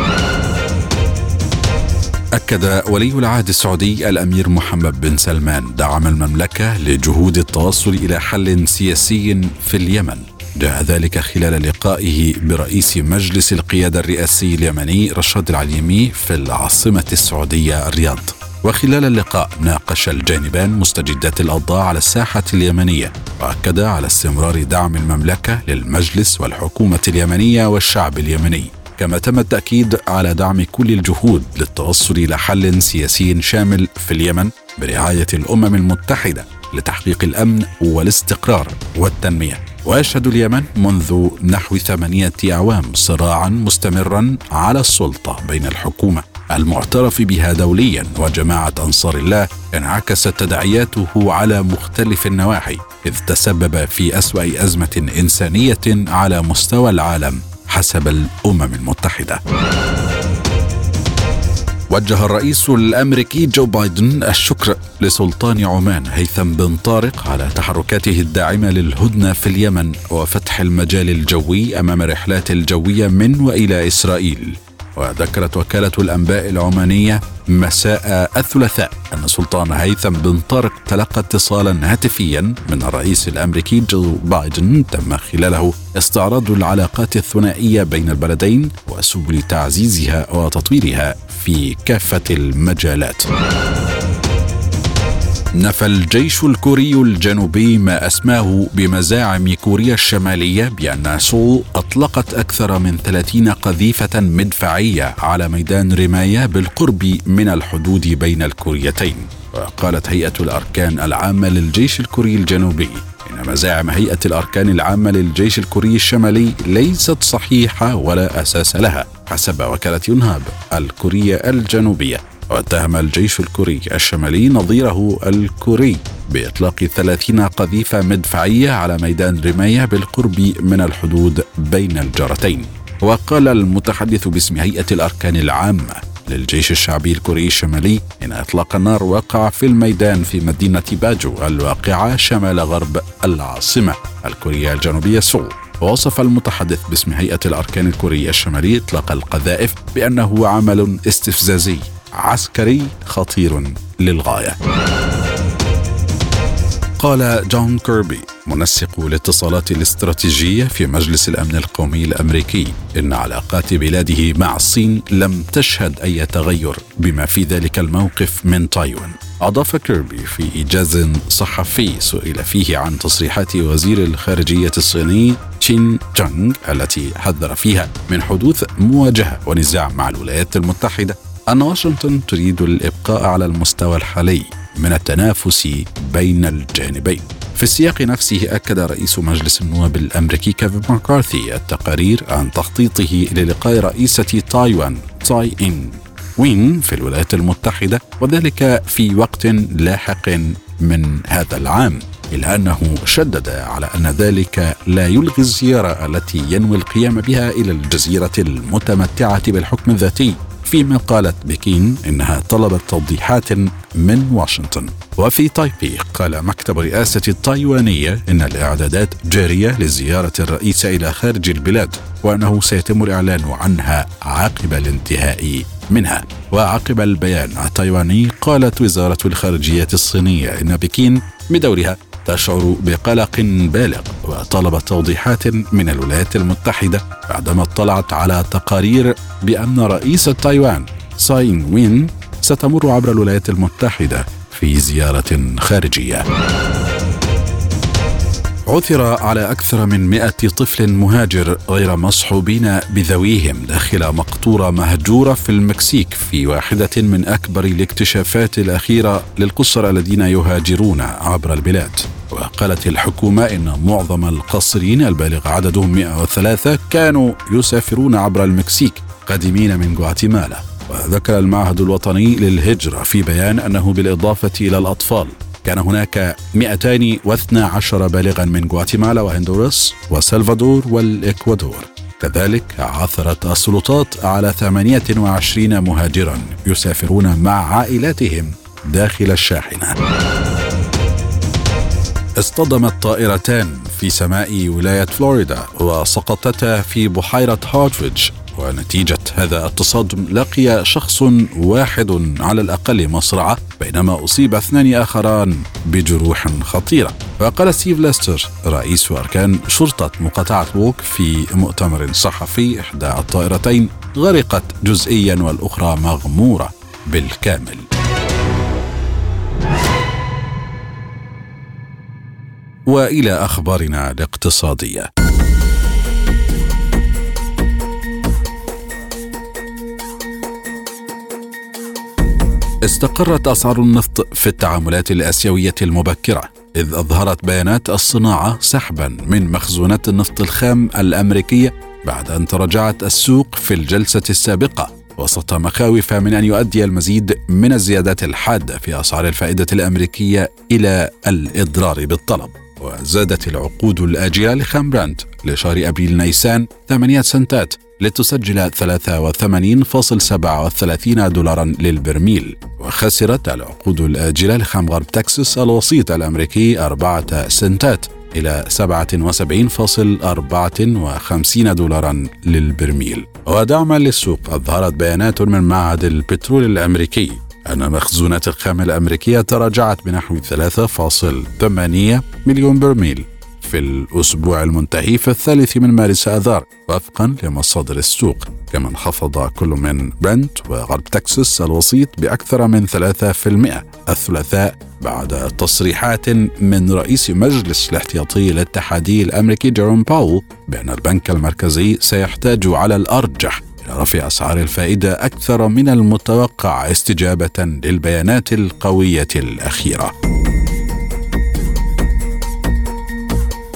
أكد ولي العهد السعودي الأمير محمد بن سلمان دعم المملكة لجهود التوصل إلى حل سياسي في اليمن. جاء ذلك خلال لقائه برئيس مجلس القيادة الرئاسي اليمني رشاد العليمي في العاصمة السعودية الرياض. وخلال اللقاء ناقش الجانبان مستجدات الأوضاع على الساحة اليمنية وأكد على استمرار دعم المملكة للمجلس والحكومة اليمنية والشعب اليمني. كما تم التأكيد على دعم كل الجهود للتوصل إلى حل سياسي شامل في اليمن برعاية الأمم المتحدة لتحقيق الأمن والاستقرار والتنمية. ويشهد اليمن منذ نحو ثمانية أعوام صراعا مستمرا على السلطة بين الحكومة المعترف بها دوليا وجماعة أنصار الله انعكست تداعياته على مختلف النواحي إذ تسبب في أسوأ أزمة إنسانية على مستوى العالم. حسب الأمم المتحدة. وجه الرئيس الأمريكي جو بايدن الشكر لسلطان عمان هيثم بن طارق على تحركاته الداعمة للهدنة في اليمن وفتح المجال الجوي أمام الرحلات الجوية من وإلى إسرائيل. وذكرت وكالة الأنباء العمانية مساء الثلاثاء أن سلطان هيثم بن طارق تلقى اتصالا هاتفيا من الرئيس الأمريكي جو بايدن تم خلاله استعراض العلاقات الثنائية بين البلدين وسبل تعزيزها وتطويرها في كافة المجالات. نفى الجيش الكوري الجنوبي ما أسماه بمزاعم كوريا الشمالية بان سول أطلقت أكثر من 30 قذيفة مدفعية على ميدان رماية بالقرب من الحدود بين الكوريتين. وقالت هيئة الأركان العامة للجيش الكوري الجنوبي إن مزاعم هيئة الأركان العامة للجيش الكوري الشمالي ليست صحيحة ولا أساس لها. حسب وكالة يونهاب الكوريه الجنوبية واتهم الجيش الكوري الشمالي نظيره الكوري بإطلاق 30 قذيفة مدفعية على ميدان رماية بالقرب من الحدود بين الجارتين. وقال المتحدث باسم هيئة الأركان العامة للجيش الشعبي الكوري الشمالي إن إطلاق النار وقع في الميدان في مدينة باجو الواقعة شمال غرب العاصمة الكورية الجنوبية سول ووصف المتحدث باسم هيئة الأركان الكورية الشمالية إطلاق القذائف بأنه عمل استفزازي عسكري خطير للغاية. قال جون كيربي منسق الاتصالات الاستراتيجية في مجلس الأمن القومي الأمريكي إن علاقات بلاده مع الصين لم تشهد أي تغير بما في ذلك الموقف من تايوان. أضاف كيربي في إيجاز صحفي سئل فيه عن تصريحات وزير الخارجية الصيني تشين غانغ التي حذر فيها من حدوث مواجهة ونزاع مع الولايات المتحدة. أن واشنطن تريد الإبقاء على المستوى الحالي من التنافس بين الجانبين. في السياق نفسه أكد رئيس مجلس النواب الأمريكي كيفن ماكارثي التقارير عن تخطيطه للقاء رئيسة تايوان تساي إنغ وين في الولايات المتحدة وذلك في وقت لاحق من هذا العام إلا أنه شدد على أن ذلك لا يلغي الزيارة التي ينوي القيام بها إلى الجزيرة المتمتعة بالحكم الذاتي. فيما قالت بكين إنها طلبت توضيحات من واشنطن. وفي تايبي قال مكتب الرئاسة التايوانية إن الإعدادات جارية لزيارة الرئيس إلى خارج البلاد وأنه سيتم الإعلان عنها عقب الانتهاء منها. وعقب البيان التايواني قالت وزارة الخارجية الصينية إن بكين بدورها تشعر بقلق بالغ وطلبت توضيحات من الولايات المتحدة بعدما اطلعت على تقارير بأن رئيس تايوان ساين وين ستمر عبر الولايات المتحدة في زيارة خارجية. عثر على أكثر من مئة طفل مهاجر غير مصحوبين بذويهم داخل مقطورة مهجورة في المكسيك في واحدة من أكبر الاكتشافات الأخيرة للقصر الذين يهاجرون عبر البلاد. وقالت الحكومة إن معظم القاصرين البالغ عددهم 103 كانوا يسافرون عبر المكسيك قادمين من غواتيمالا. وذكر المعهد الوطني للهجرة في بيان أنه بالإضافة إلى الأطفال. كان هناك 212 بالغا من غواتيمالا وهندوراس وسلفادور والإكوادور. كذلك عثرت السلطات على 28 مهاجرا يسافرون مع عائلاتهم داخل الشاحنة. اصطدمت طائرتان في سماء ولاية فلوريدا وسقطتا في بحيرة هارتريدج ونتيجة هذا التصادم لقي شخص واحد على الأقل مصرعة بينما أصيب اثنان آخران بجروح خطيرة. وقال ستيف ليستر رئيس أركان شرطة مقاطعة ووك في مؤتمر صحفي إحدى الطائرتين غرقت جزئيا والأخرى مغمورة بالكامل. وإلى أخبارنا الاقتصادية. استقرت اسعار النفط في التعاملات الآسيوية المبكرة إذ أظهرت بيانات الصناعة سحبا من مخزونات النفط الخام الأمريكية بعد أن تراجعت السوق في الجلسة السابقة وسط مخاوف من أن يؤدي المزيد من الزيادات الحادة في اسعار الفائدة الأمريكية إلى الإضرار بالطلب. وزادت العقود الآجلة لخام براند لشهر أبريل نيسان 8 سنتات لتسجل 83.37 دولارا للبرميل. وخسرت العقود الآجلة لخام غرب تكساس الوسيط الأمريكي 4 سنتات إلى 77.54 دولارا للبرميل. ودعما للسوق أظهرت بيانات من معهد البترول الأمريكي أن مخزونات الخام الأمريكية تراجعت بنحو 3.8 مليون برميل. في الأسبوع المنتهي في الثالث من مارس آذار وفقا لمصادر السوق. كما انخفض كل من برنت وغرب تكساس الوسيط بأكثر من 3% الثلاثاء بعد تصريحات من رئيس مجلس الاحتياطي الاتحادي الأمريكي جيروم باول بأن البنك المركزي سيحتاج على الأرجح رفع أسعار الفائدة أكثر من المتوقع استجابة للبيانات القوية الأخيرة.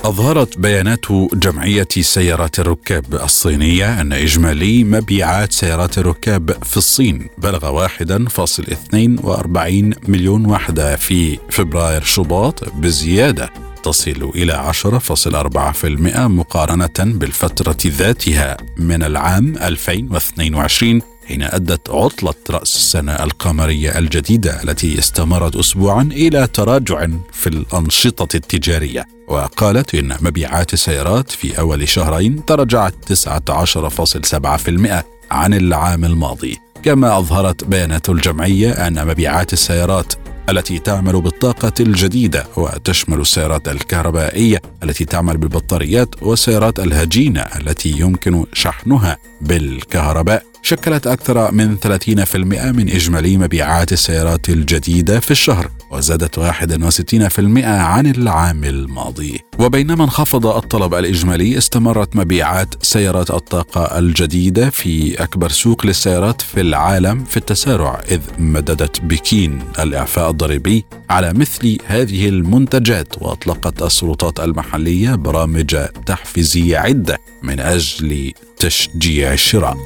أظهرت بيانات جمعية سيارات الركاب الصينية أن إجمالي مبيعات سيارات الركاب في الصين بلغ 1.42 مليون وحدة في فبراير شباط بزيادة تصل إلى 10.4% مقارنة بالفترة ذاتها من العام 2022 حين أدت عطلة رأس السنة القمرية الجديدة التي استمرت أسبوعا إلى تراجع في الأنشطة التجارية. وقالت إن مبيعات السيارات في أول شهرين تراجعت 19.7% عن العام الماضي. كما أظهرت بيانات الجمعية أن مبيعات السيارات التي تعمل بالطاقة الجديدة وتشمل السيارات الكهربائية التي تعمل بالبطاريات والسيارات الهجينة التي يمكن شحنها بالكهرباء. شكلت أكثر من 30% من إجمالي مبيعات السيارات الجديدة في الشهر وزادت 61% عن العام الماضي. وبينما انخفض الطلب الإجمالي استمرت مبيعات سيارات الطاقة الجديدة في أكبر سوق للسيارات في العالم في التسارع إذ مددت بكين الإعفاء الضريبي على مثل هذه المنتجات وأطلقت السلطات المحلية برامج تحفيزية عدة من أجل تشجيع الشراء.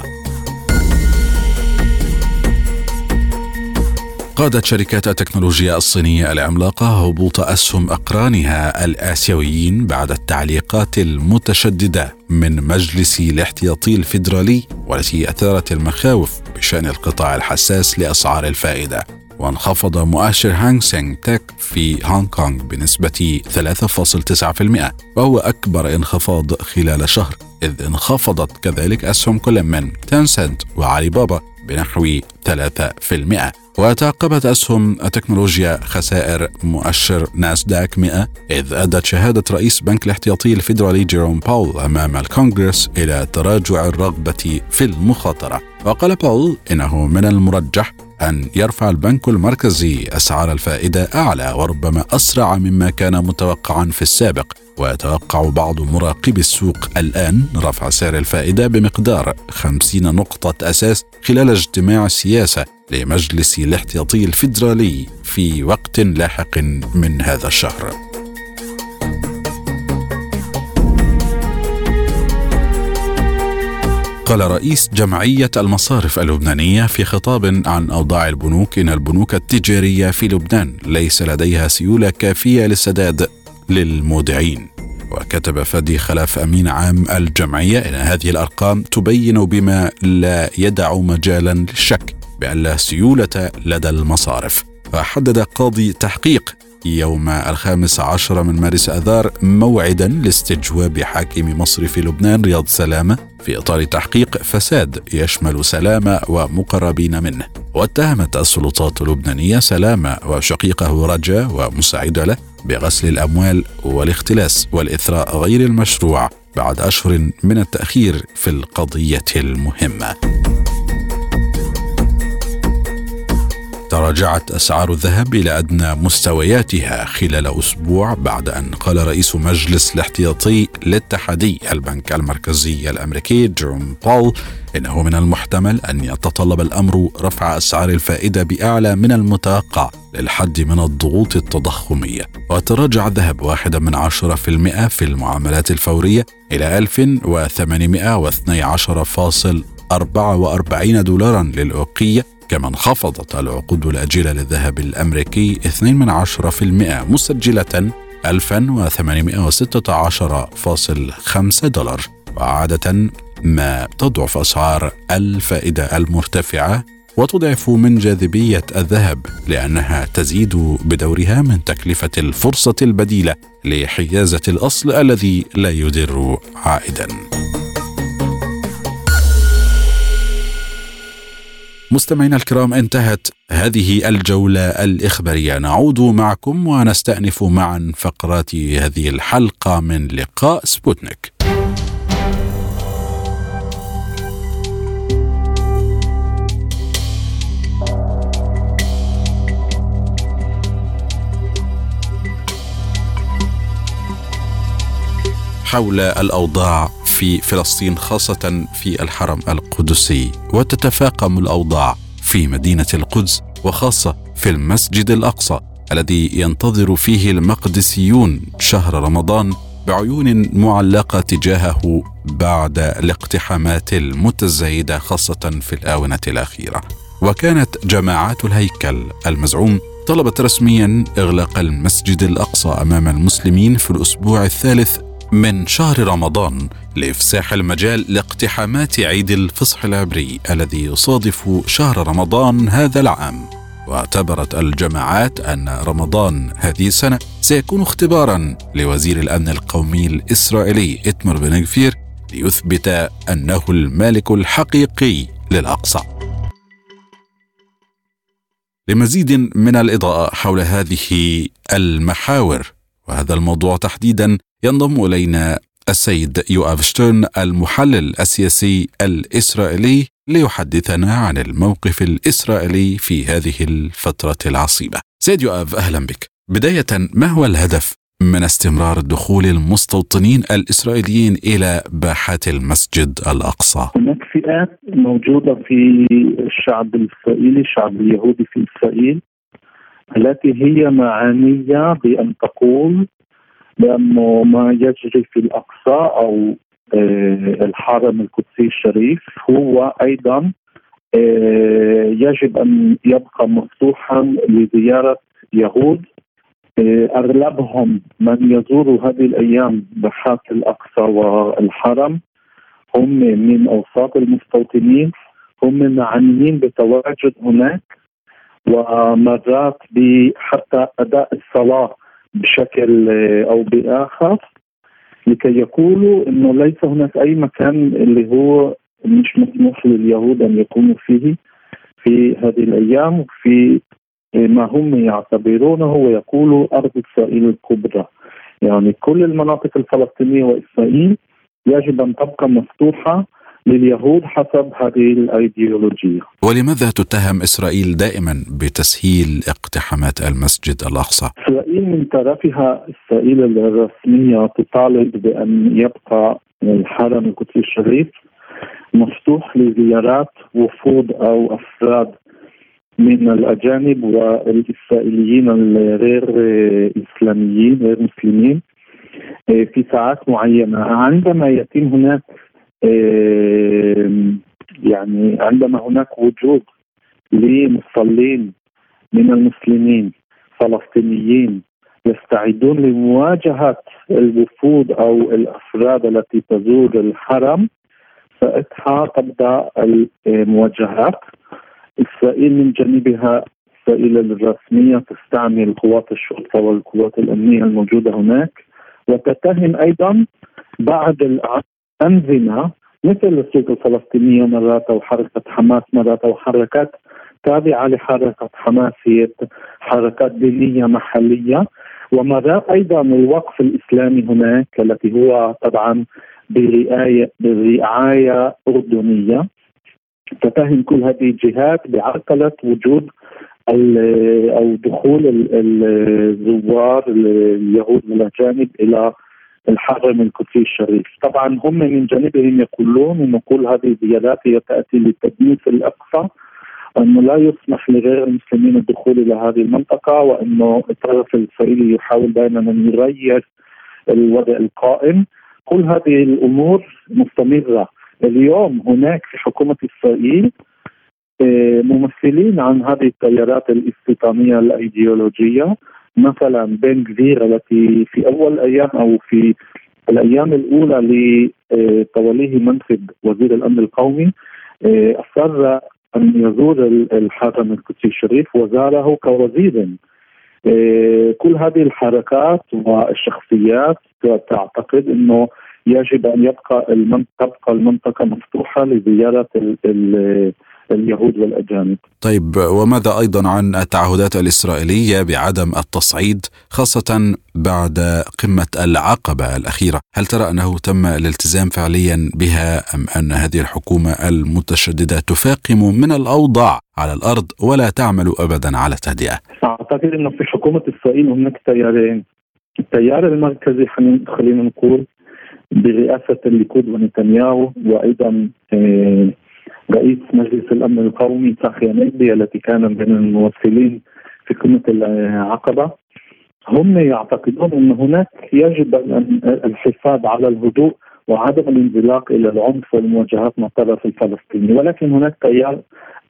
قادت شركات التكنولوجيا الصينية العملاقة هبوط أسهم أقرانها الآسيويين بعد التعليقات المتشددة من مجلس الاحتياطي الفيدرالي والتي أثارت المخاوف بشأن القطاع الحساس لأسعار الفائدة. وانخفض مؤشر هانغ سينغ تك في هونغ كونغ بنسبة 3.9% وهو أكبر انخفاض خلال شهر إذ انخفضت كذلك أسهم كل من تنسنت وعلي بابا بنحو 3% وتعقبت أسهم التكنولوجيا خسائر مؤشر ناسداك 100 إذ أدت شهادة رئيس بنك الاحتياطي الفيدرالي جيروم باول أمام الكونغرس إلى تراجع الرغبة في المخاطرة. وقال باول إنه من المرجح أن يرفع البنك المركزي أسعار الفائدة أعلى وربما أسرع مما كان متوقعا في السابق ويتوقع بعض مراقبي السوق الآن رفع سعر الفائدة بمقدار 50 نقطة أساس خلال اجتماع السياسة لمجلس الاحتياطي الفيدرالي في وقت لاحق من هذا الشهر. قال رئيس جمعية المصارف اللبنانية في خطاب عن أوضاع البنوك إن البنوك التجارية في لبنان ليس لديها سيولة كافية للسداد للمودعين. وكتب فادي خلاف أمين عام الجمعية إن هذه الأرقام تبين بما لا يدع مجالا للشك بأن لا سيولة لدى المصارف. وحدد قاضي تحقيق يوم الخامس عشر من مارس أذار موعدا لاستجواب حاكم مصرف لبنان رياض سلامه في إطار تحقيق فساد يشمل سلامه ومقربين منه. واتهمت السلطات اللبنانية سلامه وشقيقه رجا ومساعده له بغسل الأموال والاختلاس والإثراء غير المشروع بعد أشهر من التأخير في القضية المهمة. تراجعت أسعار الذهب إلى أدنى مستوياتها خلال أسبوع بعد أن قال رئيس مجلس الاحتياطي الاتحادي البنك المركزي الأمريكي جيروم بول إنه من المحتمل أن يتطلب الأمر رفع أسعار الفائدة بأعلى من المتوقع للحد من الضغوط التضخمية. وتراجع الذهب واحدا من عشرة في المئة في المعاملات الفورية إلى 1812.44 دولارا للأوقية كما انخفضت العقود الأجلة للذهب الأمريكي 2 من عشرة في المئة مسجلة 1816.5 دولار وعادة ما تضعف أسعار الفائدة المرتفعة وتضعف من جاذبية الذهب لأنها تزيد بدورها من تكلفة الفرصة البديلة لحيازة الأصل الذي لا يدر عائدا. مستمعينا الكرام انتهت هذه الجولة الإخبارية. نعود معكم ونستأنف معا فقرات هذه الحلقة من لقاء سبوتنيك. حول الأوضاع في فلسطين خاصة في الحرم القدسي. وتتفاقم الأوضاع في مدينة القدس وخاصة في المسجد الأقصى الذي ينتظر فيه المقدسيون شهر رمضان بعيون معلقة تجاهه بعد الاقتحامات المتزايدة خاصة في الآونة الأخيرة. وكانت جماعات الهيكل المزعوم طلبت رسميا إغلاق المسجد الأقصى أمام المسلمين في الأسبوع الثالث من شهر رمضان لإفساح المجال لاقتحامات عيد الفصح العبري الذي يصادف شهر رمضان هذا العام. واعتبرت الجماعات أن رمضان هذه السنة سيكون اختبارا لوزير الأمن القومي الإسرائيلي إتمر بن غفير ليثبت أنه المالك الحقيقي للأقصى. لمزيد من الإضاءة حول هذه المحاور وهذا الموضوع تحديدا ينضم إلينا السيد يوآف شترن المحلل السياسي الإسرائيلي ليحدثنا عن الموقف الإسرائيلي في هذه الفترة العصيبه. سيد يؤاف أهلا بك. بداية ما هو الهدف من استمرار دخول المستوطنين الإسرائيليين إلى باحات المسجد الأقصى؟ هناك فئات موجودة في الشعب الإسرائيلي، الشعب اليهودي في إسرائيل التي هي معنيه بأن تقول بانه ما يجري في الأقصى أو آه، الحرم القدسي الشريف. هو أيضا آه، يجب أن يبقى مفتوحا لزيارة يهود. آه، أغلبهم من يزور هذه الأيام ضحاك الأقصى والحرم هم من أوساط المستوطنين. هم معنيين بتواجد هناك ومرات بحتى أداء الصلاة بشكل أو بآخر لكي يقولوا إنه ليس هناك أي مكان اللي هو مش مسموح لليهود أن يكونوا فيه في هذه الأيام في ما هم يعتبرونه ويقولوا أرض إسرائيل الكبرى. يعني كل المناطق الفلسطينية وإسرائيل يجب أن تبقى مفتوحة لليهود حسب هذه الأيديولوجية. ولماذا تتهم إسرائيل دائما بتسهيل اقتحامات المسجد الأقصى؟ إسرائيل من طرفها إسرائيل الرسمية تطالب بأن يبقى الحرم القدسي الشريف مفتوح لزيارات وفود أو أفراد من الأجانب والإسرائيليين الغير إسلاميين غير مسلمين في ساعات معينة عندما يتم هناك يعني عندما هناك وجود لمصلين من المسلمين فلسطينيين يستعدون لمواجهة الوفود أو الأفراد التي تزور الحرم ساعتها تبدأ المواجهات. إسرائيل من جانبها إسرائيل الرسمية تستعمل قوات الشرطة والقوات الأمنية الموجودة هناك وتتهم أيضا بعض أنظمة مثل السلطة الفلسطينية مرات أو حركة حماس مرات أو حركات تابعة لحركة حماس هي حركات دينية محلية. ومرات أيضا الوقف الإسلامي هناك التي هو طبعا برعاية برعاية أردنية. تتهم كل هذه الجهات بعرقلة وجود أو دخول الزوار اليهود والأجانب إلى الحرم القدسي الشريف. طبعا هم من جانبهم يقولون أن كل هذه الزيادات هي تأتي لتدنيس الأقصى أنه لا يسمح لغير المسلمين الدخول إلى هذه المنطقة وأنه الطرف الإسرائيلي يحاول دائما أن يغير الوضع القائم. كل هذه الأمور مستمرة. اليوم هناك في حكومة إسرائيل آه، ممثلين عن هذه التيارات الاستيطانية الأيديولوجية. مثلا بن كبير التي في أول أيام أو في الأيام الأولى لتوليه منصب وزير الأمن القومي أصر أن يزور الحاكم القدسي الشريف وزاره كوزير. كل هذه الحركات والشخصيات تعتقد إنه يجب أن يبقى تبقى المنطقة مفتوحة لزيارة اليهود والأجانب. طيب وماذا أيضا عن التعهدات الإسرائيلية بعدم التصعيد خاصة بعد قمة العقبة الأخيرة، هل ترى أنه تم الالتزام فعليا بها أم أن هذه الحكومة المتشددة تفاقم من الأوضاع على الأرض ولا تعمل ابدا على تهدئه؟ أعتقد انه في حكومة إسرائيل هناك تيارين. التيار المركزي خلينا نقول برئاسه الليكود ونتنياهو وأيضا آه، رئيس مجلس الأمن القومي صاحي نجدي التي كان من الممثلين في قمة العقبة. هم يعتقدون أن هناك يجب الحفاظ على الهدوء وعدم الانزلاق إلى العنف والمواجهات مع الطرف الفلسطيني ولكن هناك تيار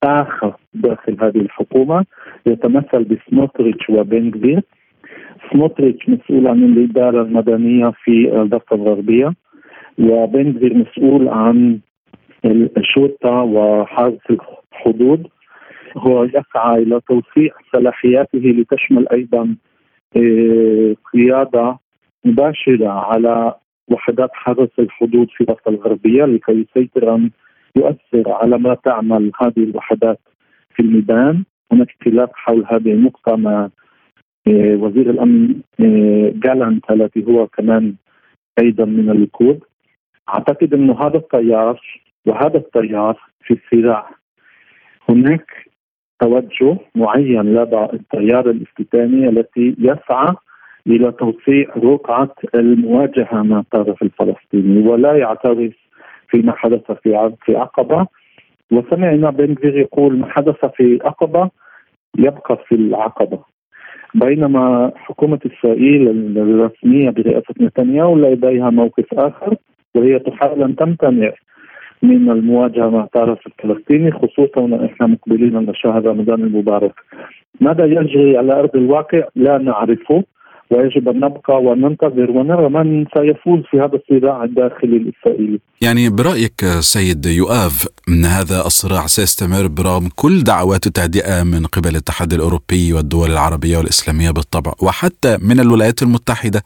آخر داخل هذه الحكومة يتمثل بسموتريتش وبن سموتريتش مسؤول عن الإدارة المدنية في الضفة الغربية وبن غفير مسؤول عن الشرطة وحرس الحدود. هو يسعى إلى توسيع صلاحياته لتشمل أيضا آه، قيادة مباشرة على وحدات حرس الحدود في الضفة الغربية لكي يسيطر أن يؤثر على ما تعمل هذه الوحدات في الميدان. هناك خلاف حول هذه النقطة مع آه، وزير الأمن آه، جالانت الذي هو كمان أيضا من الليكود أعتقد أنه هذا التيار وهذا التيار في الصراع هناك توجه معين لدى التيار الافتتاني التي يسعى إلى توسيع رقعة المواجهة مع الطرف الفلسطيني ولا يعترف فيما حدث في في عقبه وسمعنا بن يقول ما حدث في عقبه يبقى في العقبة. بينما حكومة إسرائيل الرسمية برئاسة نتنياهو لديها موقف آخر وهي تحاول أن تمتنع من المواجهة مع الطرف الفلسطيني خصوصا إحنا مقبلين على شهر رمضان المبارك. ماذا يجري على أرض الواقع لا نعرفه ويجب أن نبقى وننتظر ونرى من سيفوز في هذا الصراع الداخلي الإسرائيلي. يعني برأيك سيد يؤاف إن هذا الصراع سيستمر برغم كل دعوات التهدئة من قبل الاتحاد الأوروبي والدول العربية والإسلامية بالطبع وحتى من الولايات المتحدة؟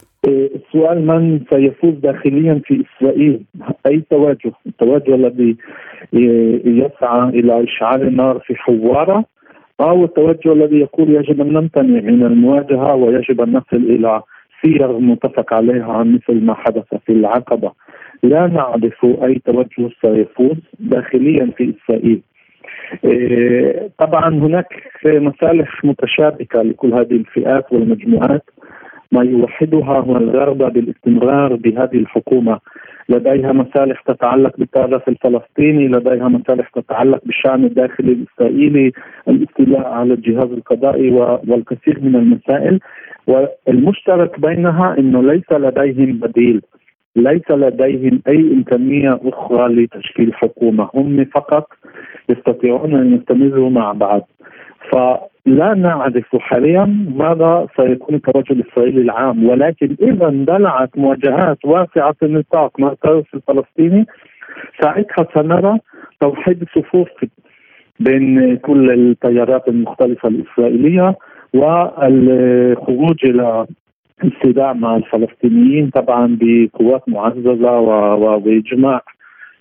السؤال من سيفوز داخليا في إسرائيل؟ أي توجه؟ التوجه الذي يسعى إلى إشعال النار في حوارة أو التوجه الذي يقول يجب أن نمتنع من المواجهة ويجب أن نصل إلى سير متفق عليها مثل ما حدث في العقبة. لا نعرف أي توجه سيفوز داخليا في إسرائيل. إيه، طبعا هناك مصالح متشابكة لكل هذه الفئات والمجموعات. ما يوحدها هو الرغبة بالاستمرار بهذه الحكومة. لديها مصالح تتعلق بالطرف الفلسطيني لديها مصالح تتعلق بالشأن الداخلي الإسرائيلي الاستيلاء على الجهاز القضائي والكثير من المسائل. والمشترك بينها أنه ليس لديهم بديل ليس لديهم أي إمكانية أخرى لتشكيل حكومة. هم فقط يستطيعون أن يستمروا مع بعض. فلا نعرف حاليا ماذا سيكون التوجه الاسرائيلي العام ولكن اذا اندلعت مواجهات واسعة النطاق مع الطرف الفلسطيني ساعتها سنرى توحيد صفوف بين كل التيارات المختلفة الإسرائيلية والخروج إلى الصداع مع الفلسطينيين طبعا بقوات معززة وإجماع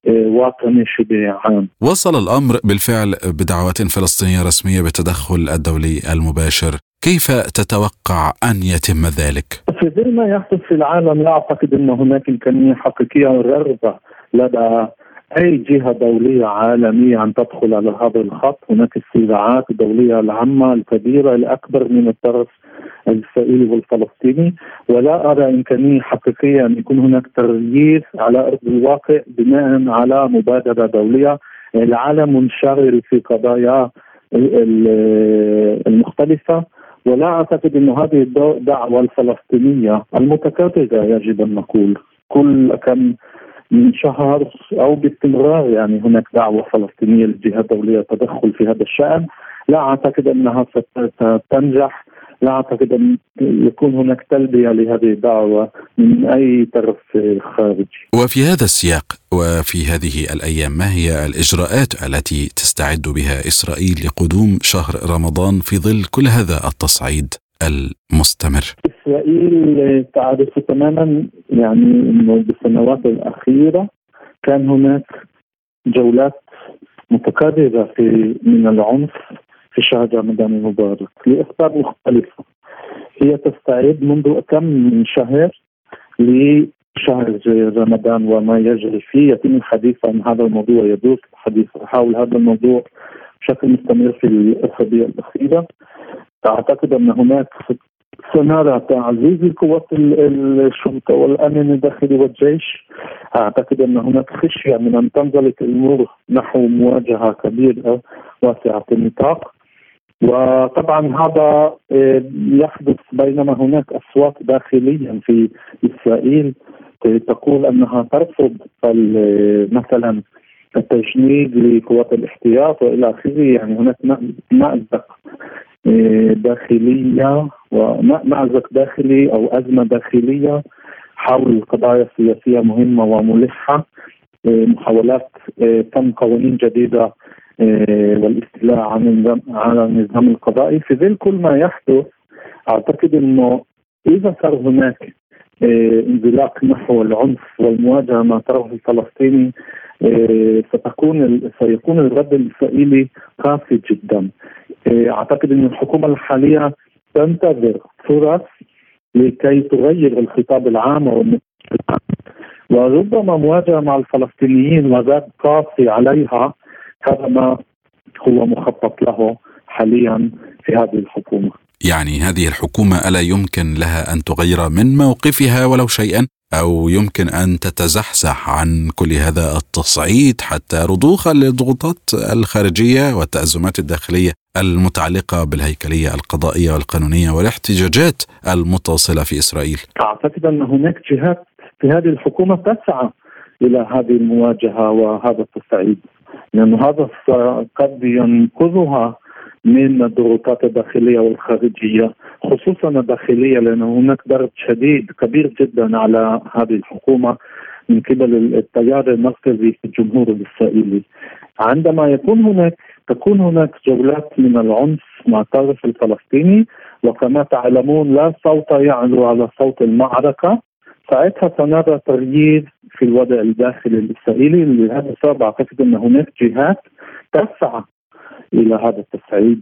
وطني شبه عام وصل الأمر بالفعل بدعوات فلسطينية رسمية بالتدخل الدولي المباشر كيف تتوقع أن يتم ذلك؟ في ما يحدث في العالم لا أعتقد أن هناك إمكانية حقيقية ورغبة لدى أي جهة دولية عالمية أن تدخل على هذا الخط، هناك الصراعات الدولية العامة الكبيرة الأكبر من الطرف الإسرائيلي والفلسطيني ولا أرى إمكانية حقيقية أن يكون هناك تغيير على أرض الواقع بناء على مبادرة دولية، العالم منشغل في قضايا المختلفة ولا أعتقد إنه هذه الدعوة الفلسطينية المتكرره يجب أن نقول. كل كم من شهر أو باستمرار يعني هناك دعوة فلسطينية للجهات الدولية التدخل في هذا الشأن لا أعتقد أنها ستنجح لا أعتقد أن يكون هناك تلبية لهذه الدعوة من أي طرف خارجي. وفي هذا السياق وفي هذه الأيام ما هي الإجراءات التي تستعد بها إسرائيل لقدوم شهر رمضان في ظل كل هذا التصعيد المستمر؟ إسرائيل تعرف تماما يعني إنه بالسنوات الأخيرة كان هناك جولات متكررة في من العنف في شهر رمضان المبارك لاسباب مختلفة. هي تستعد منذ كم من شهر لشهر رمضان وما يجري فيه. يتم الحديث عن هذا الموضوع يدور الحديث حول هذا الموضوع بشكل مستمر في الأسابيع الأخيرة. أعتقد أن هناك سنرى تعزيز القوات الشرطة والأمن الداخلي والجيش أعتقد أن هناك خشية من أن تنزلق الأمور نحو مواجهة كبيرة واسعة النطاق. وطبعا هذا آه، يحدث بينما هناك أصوات داخليا في إسرائيل تقول أنها ترفض مثلا التجنيد لقوات الاحتياط وإلى آخره. يعني هناك مأزق داخلية ومأزق داخلي أو أزمة داخلية حول قضايا سياسيه مهمة وملحة. محاولات تم قوانين جديدة والاستيلاء عن النظام على النظام القضائي. في ظل كل ما يحدث أعتقد إنه إذا صار هناك انزلاق نحو العنف والمواجهة مع الطرف الفلسطيني ستكون سيكون الرد الاسرائيلي قاسي جدا. أعتقد إن الحكومة الحالية تنتظر فرص لكي تغير الخطاب العام وربما مواجهة مع الفلسطينيين وذات قاسي عليها. هذا ما هو مخطط له حاليا في هذه الحكومة. يعني هذه الحكومة ألا يمكن لها أن تغير من موقفها ولو شيئا؟ أو يمكن أن تتزحزح عن كل هذا التصعيد حتى رضوخا للضغوطات الخارجية والتأزمات الداخلية المتعلقة بالهيكلية القضائية والقانونية والاحتجاجات المتصلة في إسرائيل. أعتقد أن هناك جهات في هذه الحكومة تسعى إلى هذه المواجهة وهذا التصعيد لأن هذا قد ينقذها من الضغوطات الداخلية والخارجية خصوصا الداخلية لأن هناك ضغط شديد كبير جدا على هذه الحكومة من قبل التيار المركزي في الجمهور الإسرائيلي. عندما يكون هناك تكون هناك جولات من العنف مع الطرف الفلسطيني وكما تعلمون لا صوت يعلو على صوت المعركة ساعتها سنرى تغيير في الوضع الداخلي الإسرائيلي لهذا السبب أعتقد أن هناك جهات تسعى إلى هذا التصعيد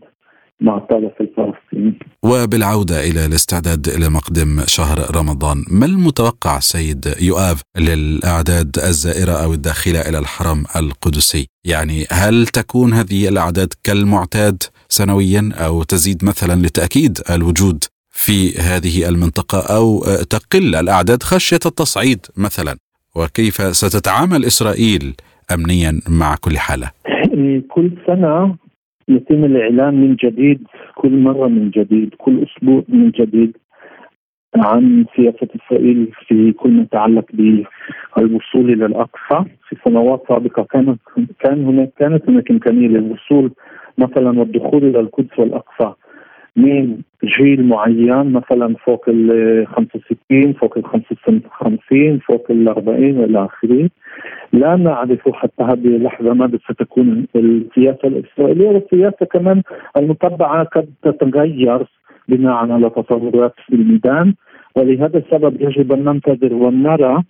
مع الطرف الفلسطيني. وبالعودة إلى الاستعداد لمقدم شهر رمضان، ما المتوقع سيد يؤاف للأعداد الزائرة أو الداخلة إلى الحرم القدسي؟ يعني هل تكون هذه الأعداد كالمعتاد سنويا أو تزيد مثلا لتأكيد الوجود في هذه المنطقة أو تقل الأعداد خشية التصعيد مثلا؟ وكيف ستتعامل إسرائيل امنيا مع كل حالة؟ كل سنة يتم الإعلان من جديد كل مرة من جديد كل أسبوع من جديد عن سياسة إسرائيل في كل ما يتعلق بالوصول إلى الأقصى. في سنوات سابقة كانت كان هناك كانت هناك إمكانية للوصول مثلا والدخول إلى القدس والأقصى. من جيل معين مثلا فوق ال 65 فوق ال 55 فوق ال 40 والى آخره. لا نعرف حتى هذه اللحظة ماذا ستكون السياسة الإسرائيلية. والسياسة كمان المتبعة قد تتغير بناء على تطورات في الميدان. ولهذا السبب يجب أن ننتظر ونرى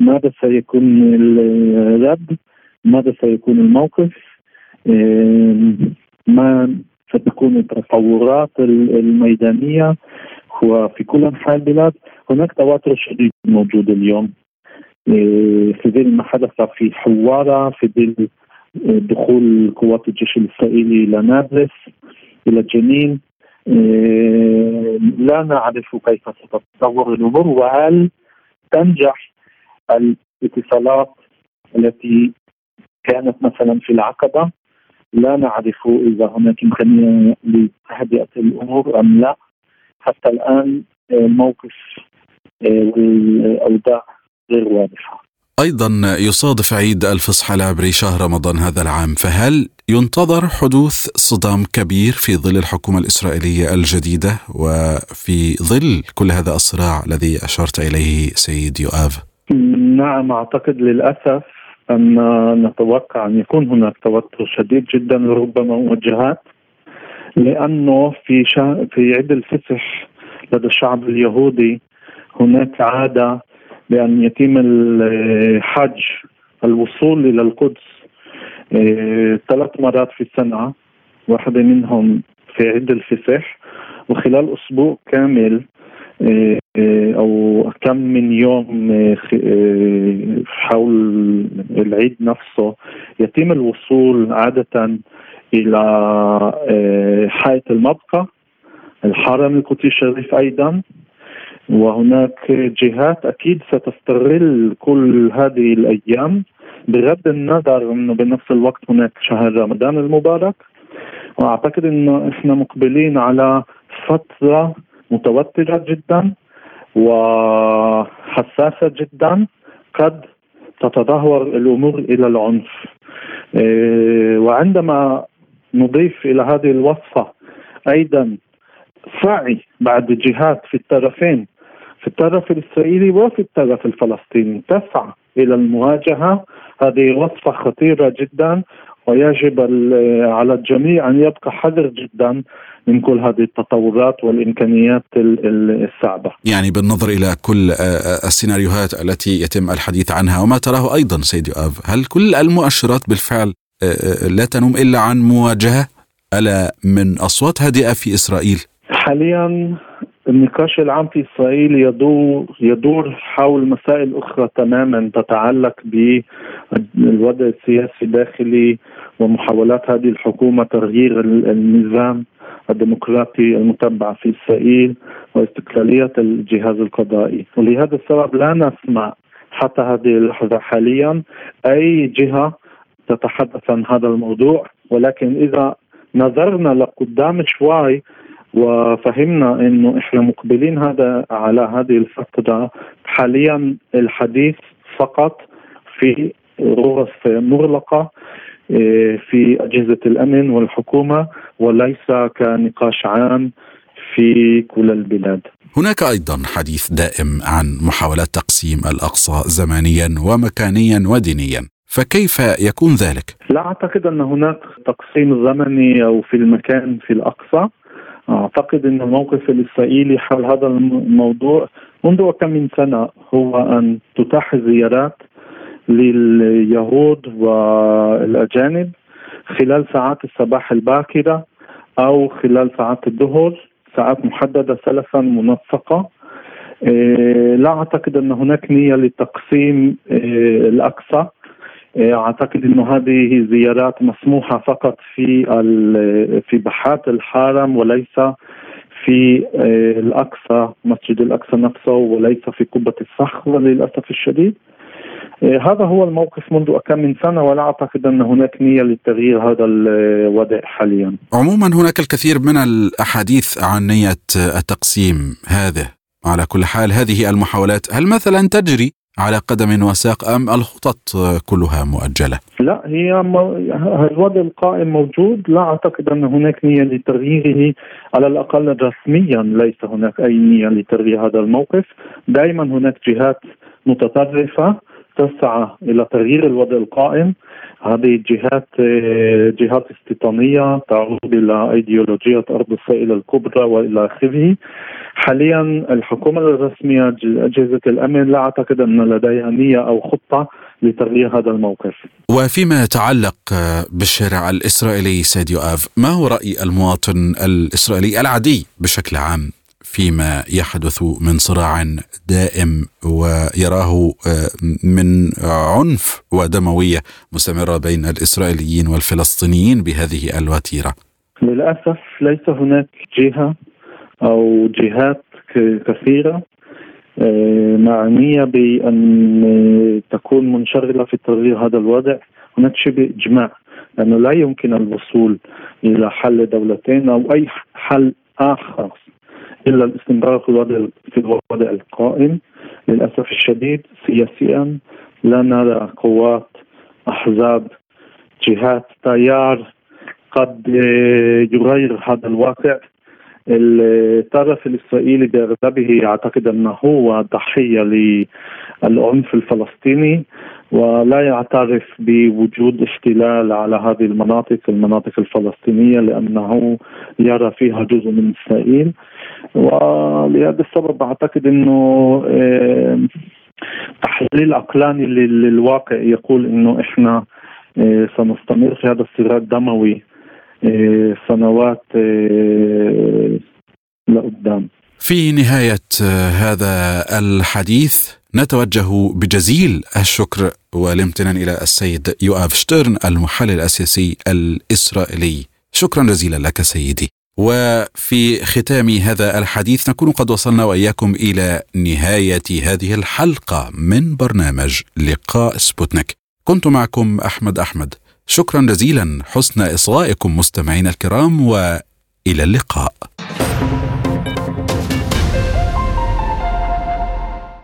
ماذا سيكون الرد ماذا سيكون الموقف. ما ستكون التطورات الميدانية وفي كل أنحاء البلاد. هناك تواتر شديد موجود اليوم. إيه، في ظل ما حدث في حوارة في ظل دخول قوات الجيش الإسرائيلي إلى نابلس إلى جنين. إيه، لا نعرف كيف ستتطور الأمور وهل تنجح الاتصالات التي كانت مثلا في العقبة؟ لا نعرف إذا هناك إمكانية لتهدئه الأمور أم لا حتى الآن الموقف والأوضاع غير واضحة. أيضا يصادف عيد الفصح العبري شهر رمضان هذا العام فهل ينتظر حدوث صدام كبير في ظل الحكومة الإسرائيلية الجديدة وفي ظل كل هذا الصراع الذي أشرت إليه سيد يؤاف؟ نعم أعتقد للأسف أن نتوقع أن يكون هناك توتر شديد جدا وربما موجهات لأنه في شا... في عيد الفصح لدى الشعب اليهودي هناك عادة بأن يتم الحج الوصول إلى القدس إيه، ثلاث مرات في السنة واحدة منهم في عيد الفصح وخلال أسبوع كامل أو كم من يوم آه، حول العيد نفسه يتم الوصول عادة إلى آه، حائط المبقى الحرم القدسي الشريف أيضا. وهناك جهات أكيد ستستغل كل هذه الأيام بغض النظر إنه بنفس الوقت هناك شهر رمضان المبارك. وأعتقد إنه إحنا مقبلين على فترة متوترة جدا وحساسة جدا قد تتدهور الأمور إلى العنف. إيه، وعندما نضيف إلى هذه الوصفة أيضا سعي بعد جهات في الطرفين في الطرف الإسرائيلي وفي الطرف الفلسطيني تسعى إلى المواجهة. هذه وصفة خطيرة جدا. ويجب على الجميع أن يبقى حذر جدا من كل هذه التطورات والإمكانيات الصعبة. يعني بالنظر إلى كل السيناريوهات التي يتم الحديث عنها وما تراه أيضا سيد يؤاف، هل كل المؤشرات بالفعل لا تنم إلا عن مواجهة ألا من أصوات هادئة في إسرائيل؟ حاليا النقاش العام في إسرائيل يدور يدور حول مسائل أخرى تماما تتعلق بالوضع السياسي الداخلي ومحاولات هذه الحكومة تغيير النظام الديمقراطي المتبع في إسرائيل واستقلالية الجهاز القضائي. ولهذا السبب لا نسمع حتى هذه اللحظة حاليا أي جهة تتحدث عن هذا الموضوع. ولكن إذا نظرنا لقدام شوي وفهمنا إنه إحنا مقبلين هذا على هذه الفترة حاليا الحديث فقط في غرف مغلقة إيه، في أجهزة الأمن والحكومة وليس كنقاش عام في كل البلاد. هناك أيضا حديث دائم عن محاولات تقسيم الأقصى زمانيا ومكانيا ودينيا. فكيف يكون ذلك؟ لا أعتقد أن هناك تقسيم زمني أو في المكان في الأقصى أعتقد إن الموقف الإسرائيلي حول هذا الموضوع منذ كم من سنة هو أن تتاح الزيارات لليهود والأجانب خلال ساعات الصباح الباكرة أو خلال ساعات الظهر ساعات محددة سلفا منسقه إيه، لا أعتقد أن هناك نية لتقسيم إيه، الأقصى. أعتقد إنه هذه زيارات مسموحة فقط في في بحات الحرم وليس في إيه، الأقصى مسجد الأقصى نفسه وليس في قبة الصخره للأسف الشديد. إيه، هذا هو الموقف منذ كم من سنة ولا أعتقد أن هناك نية لتغيير هذا الوضع حاليا. عموما هناك الكثير من الأحاديث عن نية التقسيم هذا على كل حال هذه المحاولات هل مثلا تجري على قدم وساق أم الخطط كلها مؤجلة؟ لا هي الوضع القائم موجود. لا أعتقد أن هناك نية لتغييره على الأقل رسميا. ليس هناك أي نية لتغيير هذا الموقف. دائما هناك جهات متطرفة تسعى إلى تغيير الوضع القائم. هذه الجهات جهات استيطانية تعود إلى إيديولوجية أرض السائله الكبرى وإلى آخره. حاليا الحكومة الرسمية اجهزه الأمن لا أعتقد أن لديها نية أو خطة لتغيير هذا الموقف. وفيما يتعلق بالشارع الإسرائيلي سيد يؤاف، ما هو رأي المواطن الإسرائيلي العادي بشكل عام؟ فيما يحدث من صراع دائم ويراه آه، من عنف ودموية مستمرة بين الإسرائيليين والفلسطينيين بهذه الوتيرة. للأسف ليس هناك جهة أو جهات كثيرة آه، معنية بأن تكون منشغلة في تغيير هذا الوضع، هناك شبه إجماع لأنه لا يمكن الوصول إلى حل دولتين أو أي حل آخر إلا الاستمرار في الوضع في الوضع القائم. للأسف الشديد سياسيا لا نرى قوات أحزاب جهات تيار قد يغير هذا الواقع. الطرف الإسرائيلي بأغلبه يعتقد أنه هو ضحية للعنف الفلسطيني ولا يعترف بوجود احتلال على هذه المناطق المناطق الفلسطينية لأنه يرى فيها جزء من إسرائيل. ولهذا السبب أعتقد إنه تحليل عقلاني للواقع يقول إنه إحنا آه، سنستمر في هذا الصراع الدموي آه، سنوات آه، لقدام. في نهاية هذا الحديث نتوجه بجزيل الشكر والامتنان إلى السيد يؤاف شترن المحلل السياسي الإسرائيلي. شكرا جزيلا لك سيدي. وفي ختام هذا الحديث نكون قد وصلنا وإياكم إلى نهاية هذه الحلقة من برنامج لقاء سبوتنيك. كنت معكم أحمد أحمد. شكرا جزيلا. حسن إصغائكم مستمعينا الكرام وإلى اللقاء.